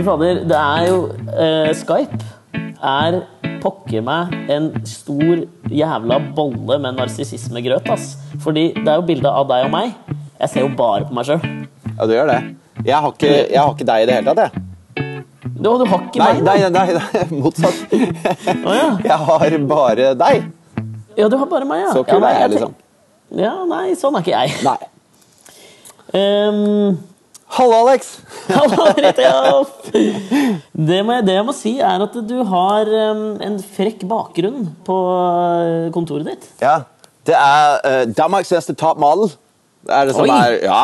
Fy fader, det er jo eh, Skype er pokker meg en stor jævla bolle med narsissismegrøt, ass. Fordi det er jo bilde av deg og meg. Jeg ser jo bare på meg sjøl. Ja, du gjør det. Jeg har ikke, jeg har ikke deg i det hele tatt, jeg. Du, du har ikke Nei, meg? nei, nei, nei, motsatt. oh, ja. Jeg har bare deg. ja, du har bare meg, ja. Så kul ja, nei, er jeg, liksom. Ja, nei, sånn er ikke jeg. Nei. Um, Hallo, Alex! Hallo, Fridtjof! Det, må jeg- det jeg må si, er at du har um, en frekk bakgrunn på uh, kontoret ditt. Ja, det er uh, Danmarks beste toppmodell. Det er det som Oi. er Ja.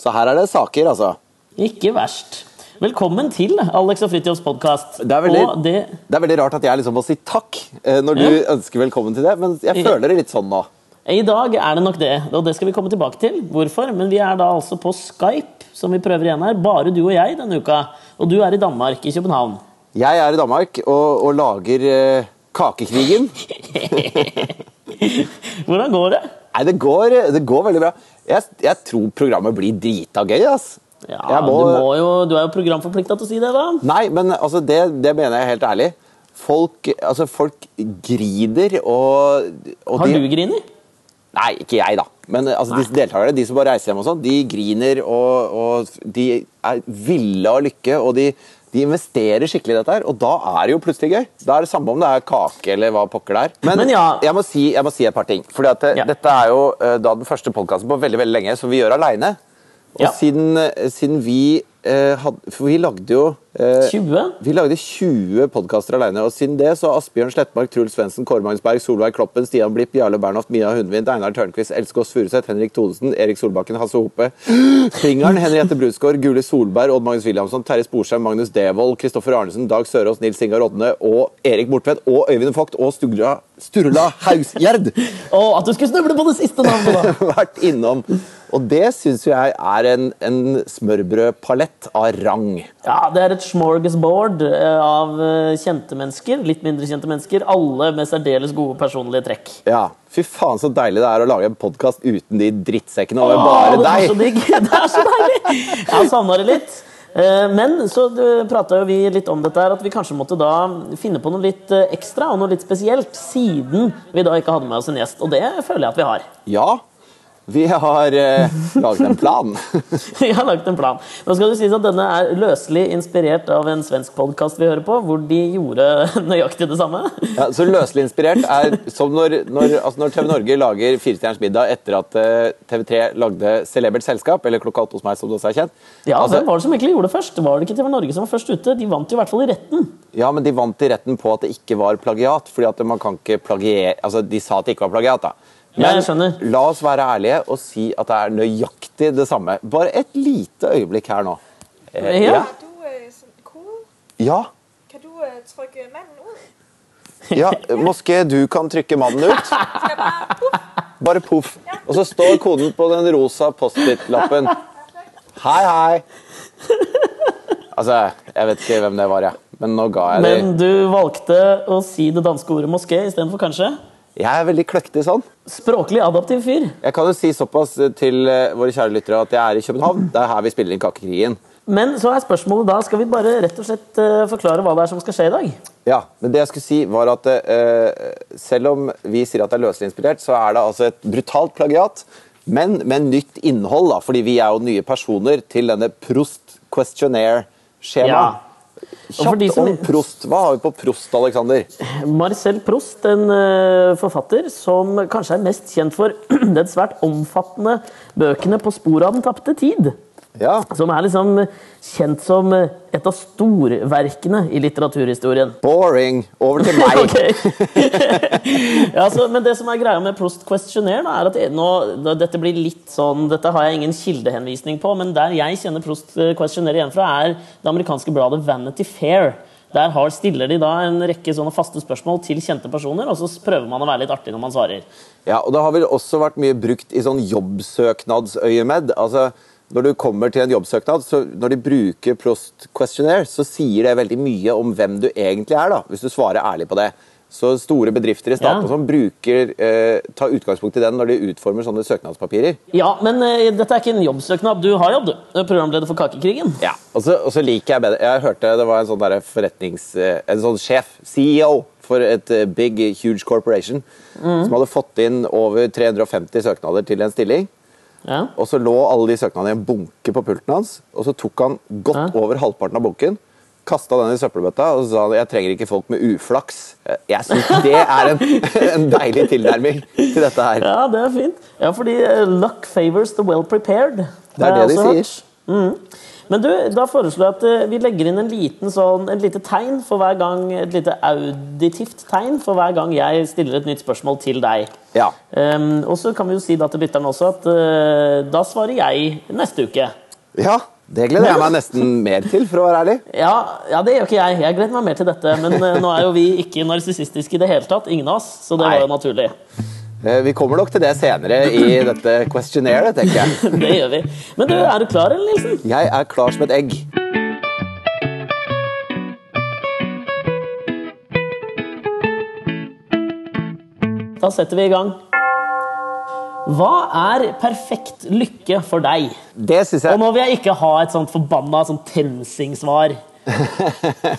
Så her er det saker, altså. Ikke verst. Velkommen til Alex og Fridtjofs podkast. Det det, Det er veldig rart at jeg liksom må si takk eh, når du Ja. ønsker velkommen til det, men jeg føler det litt sånn nå. I dag er det nok det, og det skal vi komme tilbake til. Hvorfor? Men vi er da altså på Skype, som vi prøver igjen her. Bare du og jeg denne uka. Og du er i Danmark, i København. Jeg er i Danmark og, og lager eh, Kakekrigen. Hvordan går det? Nei, det går, det går veldig bra. Jeg, jeg tror programmet blir drita gøy, ass. Ja, Jeg må- du, må jo, du er jo programforplikta til å si det, da. Nei, men altså, det, det mener jeg helt ærlig. Folk, altså, folk grider og, og Har de, du griner? Nei, ikke jeg, da. Men altså, disse deltakerne, de som bare reiser hjem og sånn, de griner og, og de er ville av lykke. Og de, de investerer skikkelig i dette her, og da er det jo plutselig gøy. Da er det samme om det er kake eller hva pokker det er. Men, Men ja. jeg, må si, jeg må si et par ting. Fordi at eh, Ja. dette er jo eh, da den første podkasten på veldig veldig lenge som vi gjør aleine. Og Ja. siden, eh, siden vi eh, hadde For vi lagde jo eh, 20? vi lagde 20 podkaster alene, og siden det så har Asbjørn Slettmark, Truls Svendsen, Kåre Magnusberg, Solveig Kloppen, Stian Blipp, Jarle Bernhoft, Mia Hundvin, Einar Tørnquist, Else Kåss Furuseth, Henrik Thodesen, Erik Solbakken, Hasse Hope, Fingeren, Henriette Brusgaard, Gule Solberg, Odd Magnus Williamson, Terje Sporsheim, Magnus Devold, Kristoffer Arnesen, Dag Sørås, Nils Ingar Odne og Erik Bortvedt og Øyvind Vogt og Sturla, Sturla Hausgjerd Å, at du skulle snuble på det siste navnet, da! vært innom. Og det syns jeg er en, en smørbrødpalett av rang. Ja, Det er et smorgasbord eh, av eh, kjente mennesker, litt mindre kjente mennesker, alle med særdeles gode personlige trekk. Ja, Fy faen så deilig det er å lage en podkast uten de drittsekkene og Åh, bare det er så deg. digg! Det er så deilig! Jeg har savna det litt. Eh, Men så prata vi litt om dette her, at vi kanskje måtte da finne på noe litt ekstra og noe litt spesielt, siden vi da ikke hadde med oss en gjest. Og det føler jeg at vi har. Ja, vi har eh, laget en plan. Vi har lagt en plan. Nå skal det sies at Denne er løselig inspirert av en svensk podkast vi hører på, hvor de gjorde nøyaktig det samme. Ja, så Løselig inspirert er som når, når, altså når TV Norge lager Firestjerners middag etter at eh, TV3 lagde Celebert selskap, eller Klokka åtte hos meg, som det også er kjent. Ja, altså, Hvem var det som egentlig gjorde det først? Var det ikke TV Norge som var først ute? De vant jo i hvert fall i retten. ja, men de vant i retten på at det ikke var plagiat. fordi at man kan ikke plagiere, altså De sa at det ikke var plagiat. da. Ja, jeg la oss være ærlige og si at det er nøyaktig det samme. Bare et lite øyeblikk her nå. Eh, Ja. Ja. Kan du øh, trykke manden ud? Ja, Moské, du kan trykke mannen ut. Bare... Puff. Poff. Og så står koden på den rosa Post-It-lappen. Hei, hei. Altså, jeg vet ikke hvem det var, jeg. Men nå ga jeg det. Men du valgte å si det danske ordet moské istedenfor kanskje? Jeg er veldig kløktig sånn. Språklig adaptiv fyr. Jeg kan jo si såpass til eh, våre kjære lyttere at jeg er i København. Det er her vi spiller inn Kakekrigen. Men så er spørsmålet da, skal vi bare rett og slett eh, forklare hva det er som skal skje i dag? Ja, men det jeg skulle si var at uh, selv om vi sier at det er løselig inspirert, så er det altså et brutalt plagiat, men med nytt innhold, da, fordi vi er jo nye personer til denne Prost questionnaire-skjemaet. Ja. Kjapt som- om Prost. Hva har vi på Prost, Alexander? Marcel Prost, en eh, forfatter som kanskje er mest kjent for den svært omfattende bøkene På sporet av den tapte tid. Ja, Som er liksom kjent som eh, et av storverkene i litteraturhistorien. boring. Over til meg. Ja, så, men det som er greia med Prost Questionnaire, er at nå, dette blir litt sånn Dette har jeg ingen kildehenvisning på, men der jeg kjenner Prost eh, Questionnaire igjen fra, er det amerikanske bladet Vanity Fair. Der har, stiller de da en rekke sånne faste spørsmål til kjente personer, og så prøver man å være litt artig når man svarer. Ja, og det har vel også vært mye brukt i sånn jobbsøknadsøyemed. Altså, når du kommer til en jobbsøknad, så når de bruker Prost Questionnaire, så sier det veldig mye om hvem du egentlig er, da, hvis du svarer ærlig på det. Så store bedrifter i staten Ja. sånn bruker eh, tar utgangspunkt i den når de utformer sånne søknadspapirer. Ja, men eh, dette er ikke en jobbsøknad. Du har jobb, du. Er Programleder for Kakekrigen. Ja, og så, og så liker jeg bedre Jeg hørte det var en sånn der forretnings... eh, En sånn sjef, CEO, for et eh, big, huge corporation, som hadde fått inn over 350 søknader til en stilling. Ja. Og så lå alle de søknadene i en bunke på pulten hans, og så tok han godt Ja. over halvparten av bunken. Kasta den i søppelbøtta og så sa han, jeg trenger ikke folk med uflaks. Jeg syns det er en, en deilig tilnærming til dette her. ja, det er fint. Ja, fordi eh, luck favors the well prepared. Det er det de sier. Mm. Men du, da foreslår jeg at eh, vi legger inn en liten sånn, et lite tegn for hver gang, et lite auditivt tegn for hver gang jeg stiller et nytt spørsmål til deg. Ja. Um, og så kan vi jo si da til lytteren også at uh, da svarer jeg neste uke. ja, det gleder jeg meg nesten mer til, for å være ærlig. Ja, ja, det gjør ikke jeg. Jeg gleder meg mer til dette. Men eh, nå er jo vi ikke narsissistiske i det hele tatt. Ingen av oss. Så det Nei. var jo naturlig. Eh, Vi kommer nok til det senere i dette questionnaire, tenker jeg. Det gjør vi. Men du, er du klar, eller, Nilsen? Jeg er klar som et egg. Da setter vi i gang. Hva er perfekt lykke for deg? Det syns Og nå vil jeg ikke ha et sånt forbanna sånn TenSing-svar.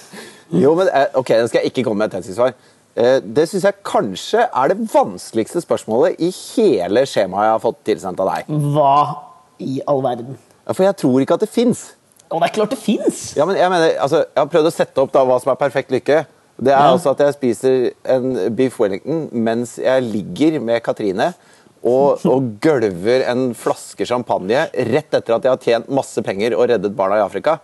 Jo, men eh, ok, nå skal jeg ikke komme med et tennsvar. Eh, Det syns jeg kanskje er det vanskeligste spørsmålet i hele skjemaet jeg har fått tilsendt av deg. Hva i all verden? For jeg tror ikke at det fins. Og det er klart det fins! Ja, men jeg, mener, altså, jeg har prøvd å sette opp da hva som er perfekt lykke. Det er Ja. altså at jeg spiser en beef wellington mens jeg ligger med Katrine og, og gølver en flaske champagne rett etter at jeg har tjent masse penger og reddet barna i Afrika.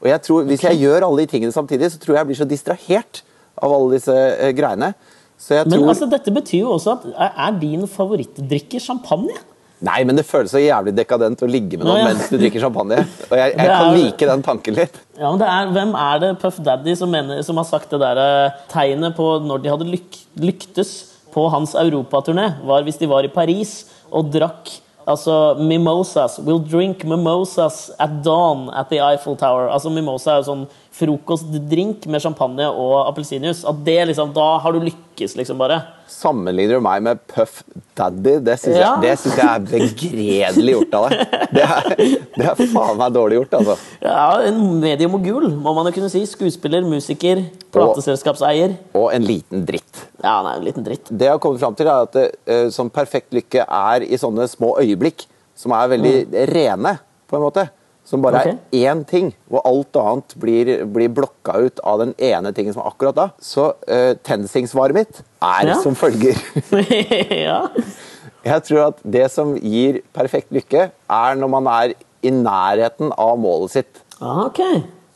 Og jeg tror, Hvis jeg gjør alle de tingene samtidig, så tror jeg jeg blir så distrahert av alle disse eh, greiene. Så jeg Men tror... altså, dette betyr jo også at er, din favorittdrikke champagne? Nei, men det føles så jævlig dekadent å ligge med Nå, noen ja. mens du drikker champagne. Og jeg, jeg er, kan like den tanken litt. Ja, men det er, Hvem er det Puff Daddy som, mener, som har sagt det der eh, tegnet på når de hadde lyk, lyktes på hans europaturné, var hvis de var i Paris og drakk altså mimosas. We'll drink mimosas at dawn at the Eiffel Tower. Altså Mimosa er jo sånn frokostdrink med champagne og appelsinjuice. At det liksom, Da har du lykkes, liksom, bare. Sammenligner du meg med Puff Daddy? Det syns Ja. jeg, jeg er begredelig gjort av deg. Det er, det er faen meg dårlig gjort, altså. Ja, En mediemogul, må man jo kunne si. Skuespiller, musiker, plateselskapseier. Og en liten dritt. Ja, nei, en liten dritt. Det jeg har kommet fram til, er at uh, sånn perfekt lykke er i sånne små øyeblikk som er veldig rene, på en måte. Som bare okay. er én ting, og alt annet blir, blir blokka ut av den ene tingen som er akkurat da. Så uh, TenSing-svaret mitt er Ja. som følger. ja. Jeg tror at det som gir perfekt lykke, er når man er i nærheten av målet sitt. Ah, ok.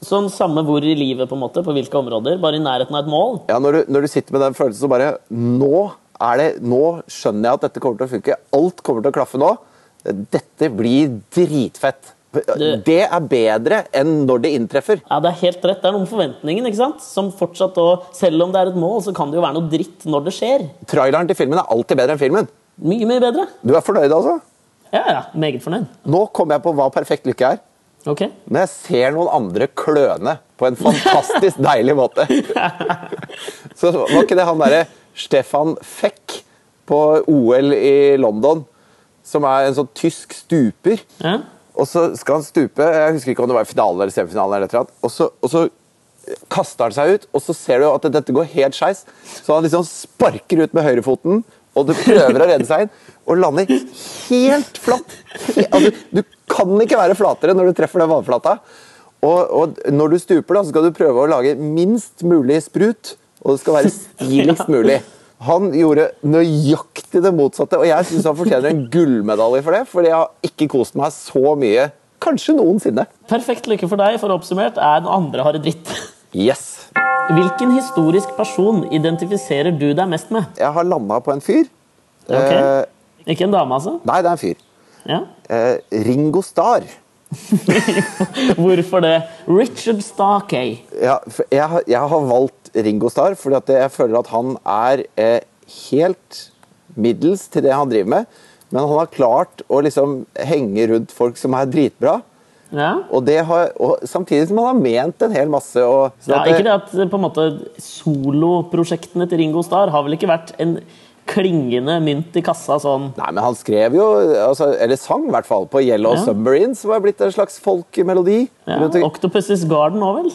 Sånn samme hvor i livet, på en måte, på hvilke områder? Bare i nærheten av et mål? Ja, når du, når du sitter med den følelsen så bare Nå det, nå skjønner jeg at dette kommer til å funke. Alt kommer til å klaffe nå. Dette blir dritfett. Det er bedre enn når det inntreffer. Ja, det er helt rett. Det er noe med forventningen, ikke sant? Som fortsatt og Selv om det er et mål, så kan det jo være noe dritt når det skjer. Traileren til filmen er alltid bedre enn filmen. Mye, mye bedre. Du er fornøyd, altså? Ja, ja. Meget fornøyd. Nå kommer jeg på hva perfekt lykke er. Ok. Når jeg ser noen andre kløne på en fantastisk deilig måte. Så var ikke det han derre Stefan Feck på OL i London, som er en sånn tysk stuper. Ja. Og så skal han stupe, jeg husker ikke om det var i finalen eller semifinalen, eller eller og så, og så kaster han seg ut, og så ser du at dette går helt skeis. Så han liksom sparker ut med høyrefoten, og du prøver å redde seg inn, og lander helt flatt. Altså, du kan ikke være flatere når du treffer den vannflata. Og, og når du stuper, da, så skal du prøve å lage minst mulig sprut, og det skal være stiligst mulig. Han gjorde nøyaktig det motsatte, og jeg syns han fortjener en gullmedalje for det, fordi jeg har ikke kost meg så mye, kanskje noensinne. Perfekt lykke for deg, for oppsummert, er den andre har det dritt. Yes! Hvilken historisk person identifiserer du deg mest med? Jeg har landa på en fyr. Ok. Eh, Ikke en dame, altså? nei, det er en fyr. Ja. Eh, Ringo Starr. Hvorfor det? Richard Starkey. Ja, jeg, jeg har valgt Ringo Starr fordi jeg føler at han er eh, helt middels til det han driver med. Men han har klart å liksom henge rundt folk som er dritbra. Ja. Og, det har, og samtidig som han har ment en hel masse. Og, så Ja, ikke det at eh, på en måte soloprosjektene til Ringo Starr har vel ikke vært en klingende mynt i kassa sånn Nei, men han skrev jo, altså, eller sang i hvert fall, på Yellow Ja. Submarine, som er blitt en slags folkemelodi. ja, rundt Octopus's Garden òg, vel?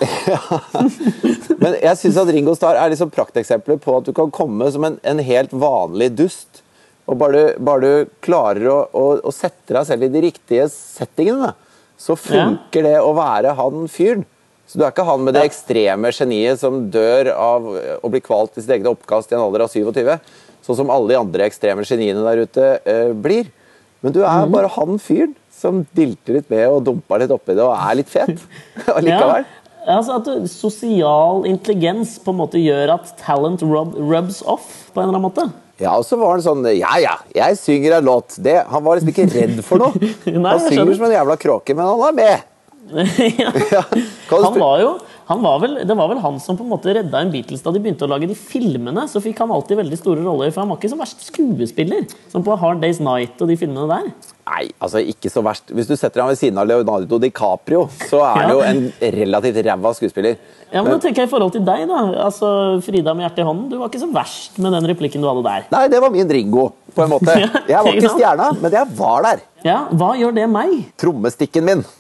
Men jeg syns at Ringo Starr er liksom prakteksempler på at du kan komme som en, en helt vanlig dust. Og bare du, bare du klarer å, å, å sette deg selv i de riktige settingene, så funker det å være han fyren. Så du er ikke han med det ekstreme geniet som dør av å bli kvalt i sitt eget oppkast i en alder av 27. Sånn som alle de andre ekstreme geniene der ute eh, blir. Men du er bare han fyren som dilter litt med og dumper litt oppi det og er litt fet allikevel. Ja, altså at du, Sosial intelligens på en måte gjør at talent rub, rubs off på en eller annen måte. Ja, og så var han sånn Ja, ja, jeg synger en låt. Det, han var liksom ikke redd for noe. Nei, han synger som en jævla kråke, men han var med. ja. Ja. Han var jo var vel, Det var vel han som på en måte redda en Beatles da de begynte å lage de filmene. Så fikk han alltid veldig store roller, for han var ikke så verst skuespiller. Som på Hard Days Night og de filmene der. Nei, altså ikke så verst. Hvis du setter ham ved siden av Leonardo DiCaprio, så er han Ja. jo en relativt ræva skuespiller. Ja, men da tenker jeg i forhold til deg, da. Altså, Frida med hjertet i hånden. Du var ikke så verst med den replikken du hadde der. Nei, det var min Ringo, på en måte. Jeg var ikke stjerna, men jeg var der. Ja, Hva gjør det meg? Trommestikken min.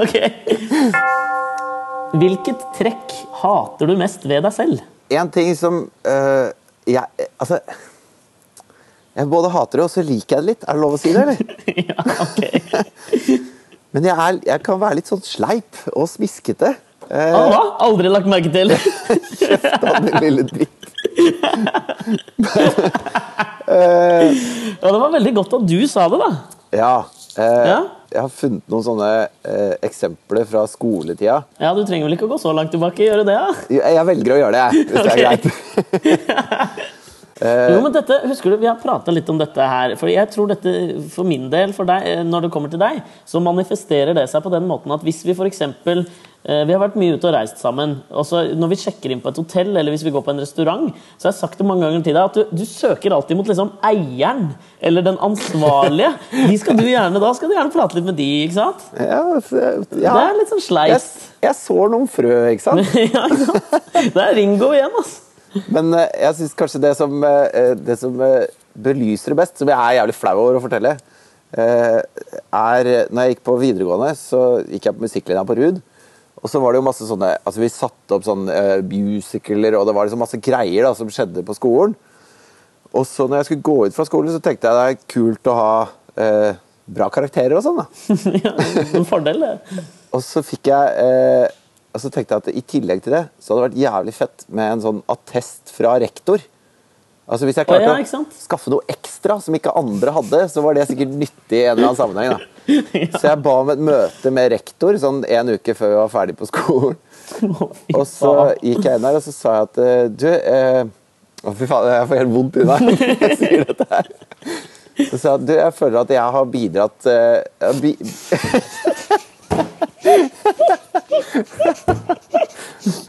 Ok. Hvilket trekk hater du mest ved deg selv? En ting som øh, jeg Altså Jeg både hater det, og så liker jeg det litt. Er det lov å si det, eller? ja, ok. Men jeg, er, jeg kan være litt sånn sleip og smiskete. Eh? Aldri lagt merke til. Kjeft da, din lille dritt. Ja, Det var veldig godt at du sa det, da. Ja. Eh, Ja? Jeg har funnet noen sånne eh, eksempler fra skoletida. Ja, Du trenger vel ikke å gå så langt tilbake? gjøre det, ja? Jeg, velger å gjøre det, jeg, hvis det er greit. greit. Jo, men dette, husker du, Vi har prata litt om dette her. For jeg tror dette, for min del, for deg, eh, når det kommer til deg, så manifesterer det seg på den måten at hvis vi f.eks. Eh, vi har vært mye ute og reist sammen. Også Når vi sjekker inn på et hotell eller hvis vi går på en restaurant, så har jeg sagt det mange ganger til deg at du, du søker alltid mot liksom eieren eller den ansvarlige. De skal du gjerne, Da skal du gjerne prate litt med de, ikke sant? Ja, ja. Det er litt sånn Jeg, sleist. jeg sår noen frø, ikke sant? ja, ikke sant? Det er Ringo igjen, altså. Men eh, jeg syns kanskje det som, eh, det som belyser det best, som jeg er jævlig flau over å fortelle, er Når jeg gikk på videregående, så gikk jeg på musikklinja på RUD. Og så var det jo masse sånne Altså Vi satte opp sånne uh, musicaler, og det var liksom masse greier da som skjedde på skolen. Og så når jeg skulle gå ut fra skolen, så tenkte jeg det er kult å ha uh, bra karakterer og sånn. da ja, en fordel, det. Og så fikk jeg uh, og så tenkte jeg at i tillegg til det, så hadde det vært jævlig fett med en sånn attest fra rektor. Altså Hvis jeg klarte Å, ja, skaffe noe ekstra som ikke andre hadde, så var det sikkert nyttig i en eller annen sammenheng. da. Så jeg ba om et møte med rektor sånn en uke før vi var ferdig på skolen. Og så gikk jeg inn der og så sa jeg at eh, Du eh, Å, fy faen, jeg får helt vondt i meg når jeg sier dette her. Så sa jeg du, jeg føler at jeg har bidratt eh, jeg har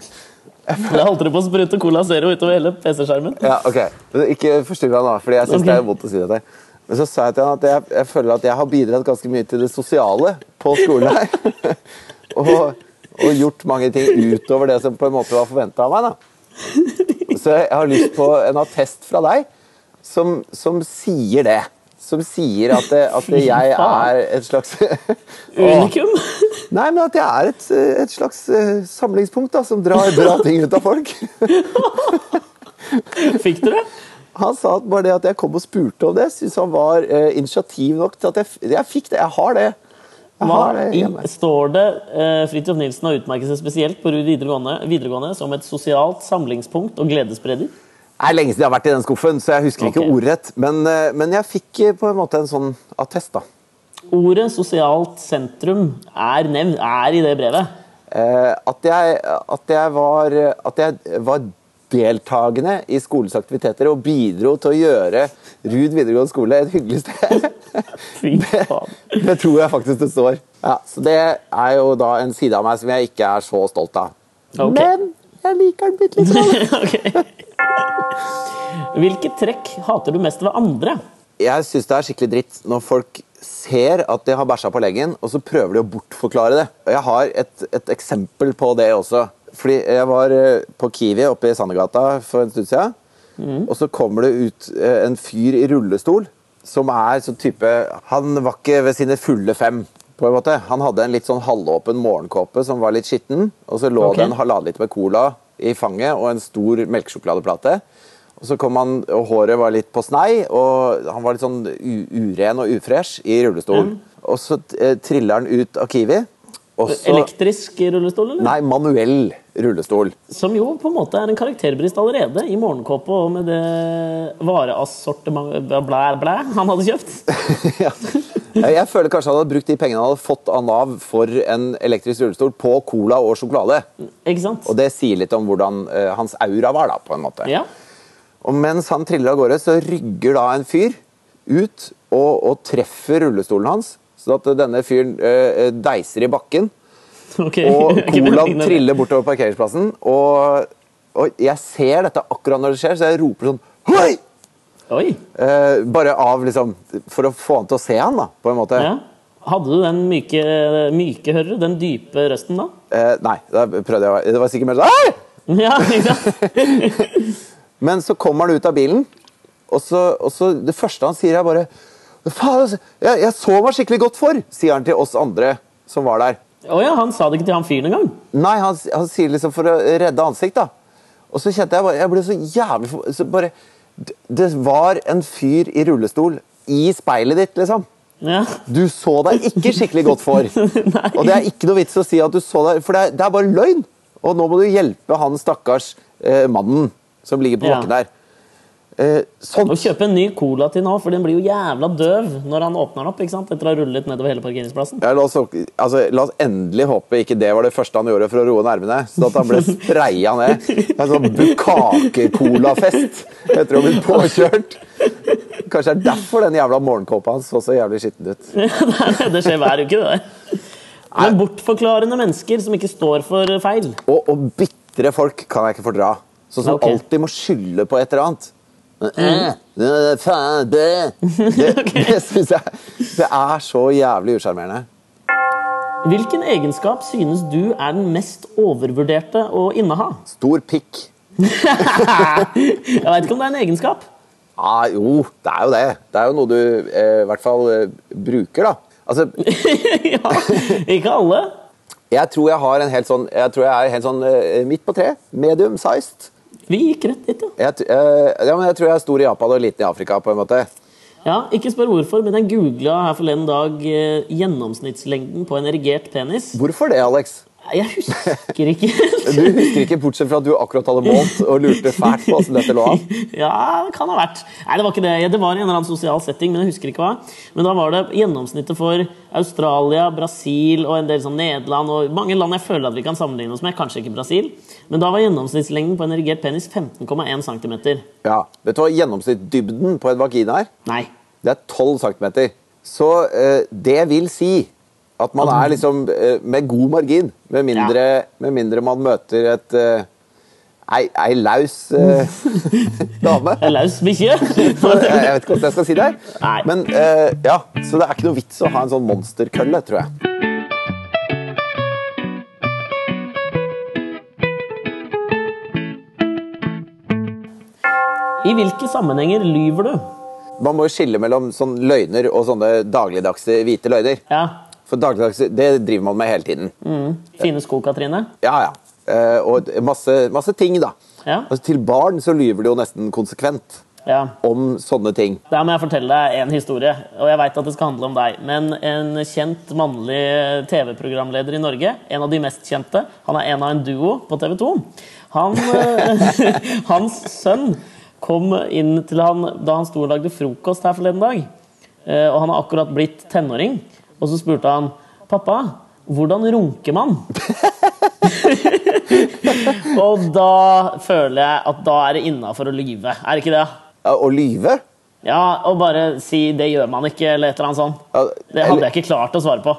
bi Da holdt det på å sprute Cola Zero utover hele PC-skjermen. Ja, ok. Ikke forstyrr meg nå, fordi jeg syns okay. det er vondt å si dette. Men så sa jeg til han at jeg, jeg føler at jeg har bidratt ganske mye til det sosiale på skolen her. og, og gjort mange ting utover det som på en måte var forventa av meg. da. Så jeg har lyst på en attest fra deg som, som sier det. Som sier at, det, at det jeg er et slags Unikum. Nei, men at jeg er et, et slags eh, samlingspunkt da, som drar bra ting ut av folk. Fikk du det? Han sa at bare det at jeg kom og spurte om det, syntes han var eh, initiativ nok til at jeg, jeg fikk det. Jeg har det. Hva, står det eh, Fridtjof Nilsen har utmerket seg spesielt på Rud videregående, videregående som et sosialt samlingspunkt og gledesspreder? Det er lenge siden jeg har vært i den skuffen, så jeg husker ikke ordrett. Men, eh, men jeg fikk eh, på en måte en sånn attest, da. Ordet sosialt sentrum er nevnt, er i det brevet. Eh, at, jeg, at, jeg var, at jeg var deltakende i skolens aktiviteter og bidro til å gjøre Rud videregående skole et hyggelig sted. det, det tror jeg faktisk det står. Ja, så det er jo da en side av meg som jeg ikke er så stolt av. Okay. Men jeg liker den bitte litt. Ok. Hvilket trekk hater du mest ved andre? jeg syns det er skikkelig dritt når folk ser at de har bæsja på leggen, og så prøver de å bortforklare det. Jeg har et, et eksempel på det også. Fordi jeg var eh, på Kiwi oppe i Sandegata for en stund siden. Og så kommer det ut eh, en fyr i rullestol som er sånn type Han var ikke ved sine fulle fem. på en måte. Han hadde en litt sånn halvåpen morgenkåpe som var litt skitten. Og så lå okay. det en halvannen liter med cola i fanget og en stor melkesjokoladeplate. Og så kom han, og Håret var litt på snei, og han var litt sånn uren og ufresh i rullestol. Og så eh, triller han ut av Kiwi. Også, Elektrisk rullestol, eller? Nei, manuell rullestol. Som jo på en måte er en karakterbrist allerede, i morgenkåpa og med det vareassortimentet blæ, blæ, blæ han hadde kjøpt. ja. Jeg føler kanskje han hadde brukt de pengene han hadde fått av Nav for en elektrisk rullestol på cola og sjokolade. Ikke sant? Og det sier litt om hvordan uh, hans aura var, da, på en måte. Ja. Og mens han triller av gårde, så rygger da en fyr ut og, og treffer rullestolen hans. Så at denne fyren eh, deiser i bakken, Okay. og colaen triller bortover parkeringsplassen. Og, og jeg ser dette akkurat når det skjer, så jeg roper sånn Hoi! Oi. Eh, bare av liksom For å få han til å se han, da, på en måte. Ja. Hadde du den myke, myke hører, den dype røsten da? Eh, nei, da prøvde jeg Det var sikkert mer sånn Hei! Ja? Men så kommer han ut av bilen, og så, og så det første han sier, er bare Faen, altså, jeg, jeg så meg skikkelig godt for, sier han til oss andre som var der. Å ja, han sa det ikke til han fyren engang? Nei, han, han sier liksom for å redde ansikt, da. Og så kjente jeg bare Jeg ble så jævlig så bare, det- Det var en fyr i rullestol i speilet ditt, liksom. Ja. Du så deg ikke skikkelig godt for. Og det er ikke noe vits å si at du så deg For det er, det er bare løgn. Og nå må du hjelpe han stakkars eh, mannen som ligger på Ja. bakken der. Eh, sånt. Og kjøpe en ny cola til nå, for den blir jo jævla døv når han åpner den opp. ikke sant? Etter å ha rullet nedover hele parkeringsplassen. Ja, la, oss, altså, la oss endelig håpe ikke det var det første han gjorde for å roe nervene. Så at han ble spraya ned. En sånn bukake-colafest etter å ha blitt påkjørt. Kanskje det er derfor den jævla morgenkåpa hans så så jævlig skitten ut. det skjer hver uke, det der. Men bortforklarende mennesker som ikke står for feil. Og, og bitre folk kan jeg ikke fordra. Sånn som okay. alltid må skylde på et eller annet. Eh, eh, faen, det Det, det syns jeg Det er så jævlig usjarmerende. Hvilken egenskap synes du er den mest overvurderte å inneha? Stor pikk. Jeg veit ikke om det er en egenskap. Ah, jo, det er jo det. Det er jo noe du eh, i hvert fall eh, bruker, da. Altså, ja, ikke alle. jeg tror jeg har en helt sånn Jeg tror jeg er helt sånn eh, midt på tre. Medium sized. Vi gikk rett dit, ja. Jeg, eh, ja, men jeg tror jeg er stor i Japan og liten i Afrika, på en måte. ja. Ikke spør hvorfor, men jeg googla her forleden dag eh, gjennomsnittslengden på en erigert penis. Hvorfor det, Alex? Jeg husker ikke helt. Du husker ikke, bortsett fra at du akkurat hadde målt og lurte fælt på hvordan dette lå an. Ja, det kan ha vært. Nei, det var ikke det. Det var i en eller annen sosial setting, men jeg husker ikke hva. Men da var det gjennomsnittet for Australia, Brasil og en del sånn Nederland og mange land jeg føler at vi kan sammenligne oss med. Kanskje ikke Brasil. Men da var gjennomsnittslengden på en erigert penis 15,1 cm. Ja, Vet du hva gjennomsnittsdybden på en vagina er? Nei. Det er 12 cm. Så eh, det vil si at man er liksom eh, med god margin, med mindre, med mindre man møter et eh, ei, ei laus eh, dame. En laus bikkje. Jeg jeg vet ikke hvordan jeg skal si det. her. Nei. Men eh, ja, Så det er ikke noe vits å ha en sånn monsterkølle, tror jeg. I hvilke sammenhenger lyver du? Man må jo skille mellom sånn løgner og sånne dagligdagse hvite løgner. Ja. For dagligdags, det driver man med hele tiden. Fine sko, Katrine. Ja, ja. Eh, og masse, masse ting, da. Ja. Altså, til barn så lyver de jo nesten konsekvent ja. om sånne ting. Der må jeg fortelle deg en historie, og jeg veit at det skal handle om deg. Men en kjent mannlig TV-programleder i Norge, en av de mest kjente, han er en av en duo på TV 2. Han, eh, hans sønn kom inn til han da han sto og lagde frokost her forleden dag. Eh, Og han har akkurat blitt tenåring. Og så spurte han pappa, hvordan runker man? og da føler jeg at da er det innafor å lyve. Er det ikke det? Å lyve? Ja, og bare si 'det gjør man ikke', eller et eller annet sånt. Det hadde jeg ikke klart å svare på.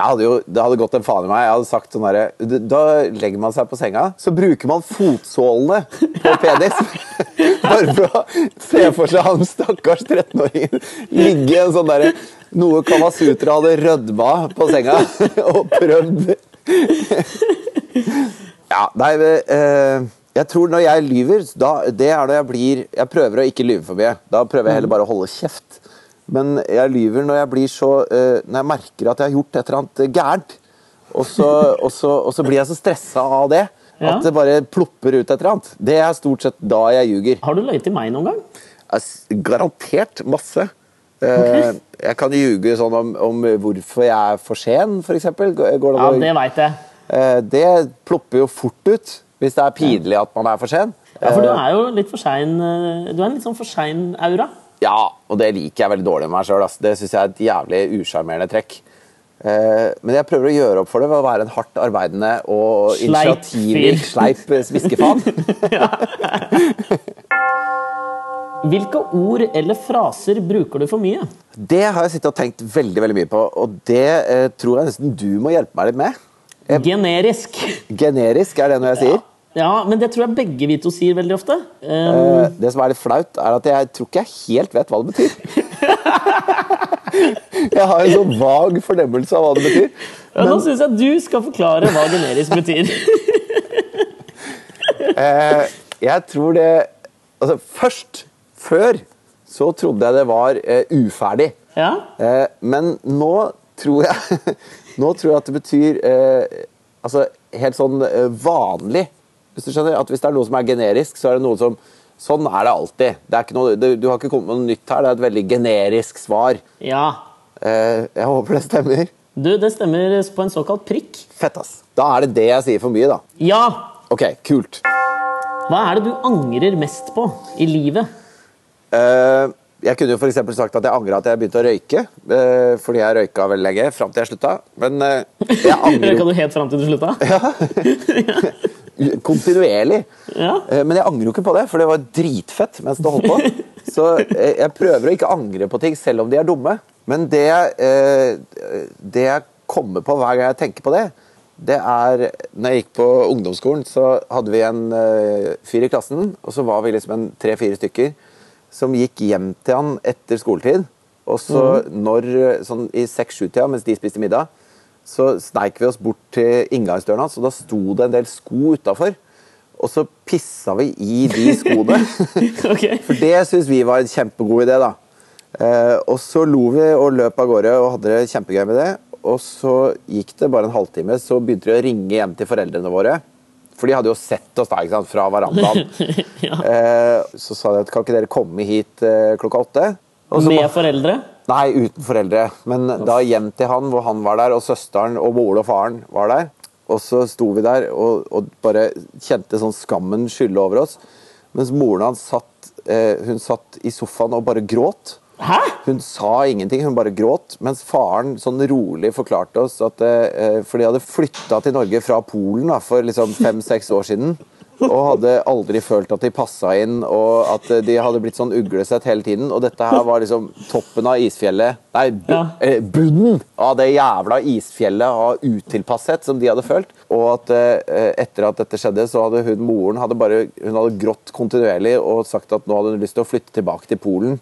hadde jo det hadde gått en faen i meg. Jeg hadde sagt sånn herre Da legger man seg på senga, så bruker man fotsålene på penis. Bare for å se for seg han stakkars 13-åringen ligge i en sånn derre Noe Kamasutra hadde rødma på senga og prøvd Ja, nei eh, Jeg tror når jeg lyver, da, det er når jeg blir Jeg prøver å ikke lyve for mye. Da prøver jeg heller bare å holde kjeft. Men jeg lyver når jeg blir så eh, Når jeg merker at jeg har gjort et eller annet gærent. Og så, og så, og så blir jeg så stressa av det at det bare plopper ut et eller annet. Det er stort sett da jeg ljuger. Har du løyet til meg noen gang? Garantert masse. Eh, Jeg kan ljuge sånn om, om hvorfor jeg er for sen, f.eks. Går Ja, det veit jeg. Eh, Det plopper jo fort ut hvis det er pinlig at man er for sen. Ja, For du Eh, er jo litt for sein Du er en litt sånn for sein aura. Ja, og det liker jeg veldig dårlig med meg sjøl. Det syns jeg er et jævlig usjarmerende trekk. Men jeg prøver å gjøre opp for det ved å være en hardt arbeidende og initiativrik, sleip eh, sviskefaen. Hvilke ord eller fraser bruker du for mye? Det har jeg sittet og tenkt veldig veldig mye på, og det eh, tror jeg nesten du må hjelpe meg litt med. Generisk. Generisk er det noe jeg sier. Ja, men det tror jeg begge vi to sier veldig ofte. Um, Eh, Det som er litt flaut, er at jeg tror ikke jeg helt vet hva det betyr. Jeg har en sånn vag fornemmelse av hva det betyr. ja, nå syns jeg du skal forklare hva generisk betyr. Eh, Jeg tror det Altså, først, før, så trodde jeg det var eh, uferdig. ja? Eh, men nå tror jeg Nå tror jeg at det betyr eh, Altså helt sånn eh, vanlig. Hvis du skjønner? At hvis det er noe som er generisk, så er det noe som Sånn er det alltid. Det er ikke noe, det, du har ikke kommet med noe nytt her. Det er et veldig generisk svar. ja. Eh, jeg håper det stemmer. Du, det stemmer på en såkalt prikk. Fett, ass. Da er det det jeg sier for mye, da. Ja! Ok, kult. Hva er det du angrer mest på i livet? Eh, jeg kunne jo eksempel sagt at jeg angra at jeg begynte å røyke. eh, fordi jeg røyka veldig lenge, fram til jeg slutta. Men eh, jeg angrer Røyka du helt fram til du slutta? kontinuerlig. Ja. Men jeg angrer jo ikke på det, for det var dritfett mens det holdt på. Så jeg prøver å ikke angre på ting, selv om de er dumme. Men det, det jeg kommer på hver gang jeg tenker på det, det er Når jeg gikk på ungdomsskolen, så hadde vi en fyr i klassen, og så var vi liksom en tre-fire stykker som gikk hjem til han etter skoletid. Og så når, sånn i seks-sju-tida, mens de spiste middag, så sneik vi oss bort til inngangsdøren hans, og da sto det en del sko utafor. Og så pissa vi i de skoene. okay. For det syns vi var en kjempegod idé, da. Eh, og så lo vi og løp av gårde og hadde det kjempegøy med det. Og så gikk det bare en halvtime, så begynte de å ringe hjem til foreldrene våre. For de hadde jo sett oss da, ikke sant, fra verandaen. eh, så sa de at kan ikke dere komme hit eh, klokka åtte? Og så Med foreldre? Nei, uten foreldre. Men da hjem til han, hvor han var der, og søsteren og moren og faren var der. Og så sto vi der og, og bare kjente sånn skammen skylle over oss. Mens moren hans satt, eh, hun satt i sofaen og bare gråt. Hæ? Hun sa ingenting, hun bare gråt. Mens faren sånn rolig forklarte oss at eh, For de hadde flytta til Norge fra Polen da, for liksom fem-seks år siden. Og hadde aldri følt at de passa inn, og at de hadde blitt sånn uglesett hele tiden. Og dette her var liksom toppen av isfjellet Nei, Ja. eh, bunnen av det jævla isfjellet av utilpasshet som de hadde følt. Og at eh, etter at dette skjedde, så hadde hun moren hadde bare, hun hadde grått kontinuerlig og sagt at nå hadde hun lyst til å flytte tilbake til Polen.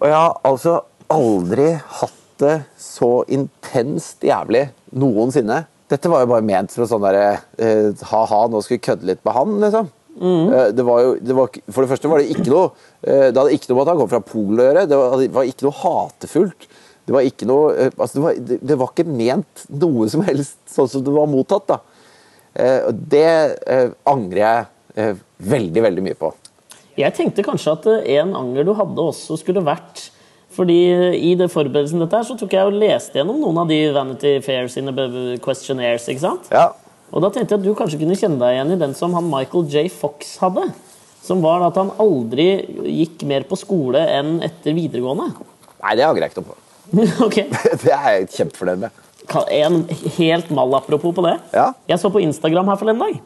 Og jeg har altså aldri hatt det så intenst jævlig noensinne. Dette var jo bare ment for å sånn derre eh, ha-ha, nå skal vi kødde litt med han, liksom. Eh, det var jo, det var, for det første var det ikke noe eh, Det hadde ikke noe med at han kom fra Polen å gjøre. Det var, det var ikke noe hatefullt. Det var ikke noe eh, altså det, var, det, var ikke ment noe som helst sånn som det var mottatt. da. Og det angrer jeg veldig, veldig mye på. Jeg tenkte kanskje at en anger du hadde også skulle vært fordi I det forberedelsen dette her, så tok jeg og leste gjennom noen av de Vanity Fair sine questionnaires. ikke sant? Ja, Og da tenkte jeg at du kanskje kunne kjenne deg igjen i den som han Michael J. Fox hadde. Som var at han aldri gikk mer på skole enn etter videregående. Nei, det angrer jeg ikke på. ok. Det er jeg kjempefornøyd med. En helt mal apropos på det. Ja. Jeg så på Instagram her forleden dag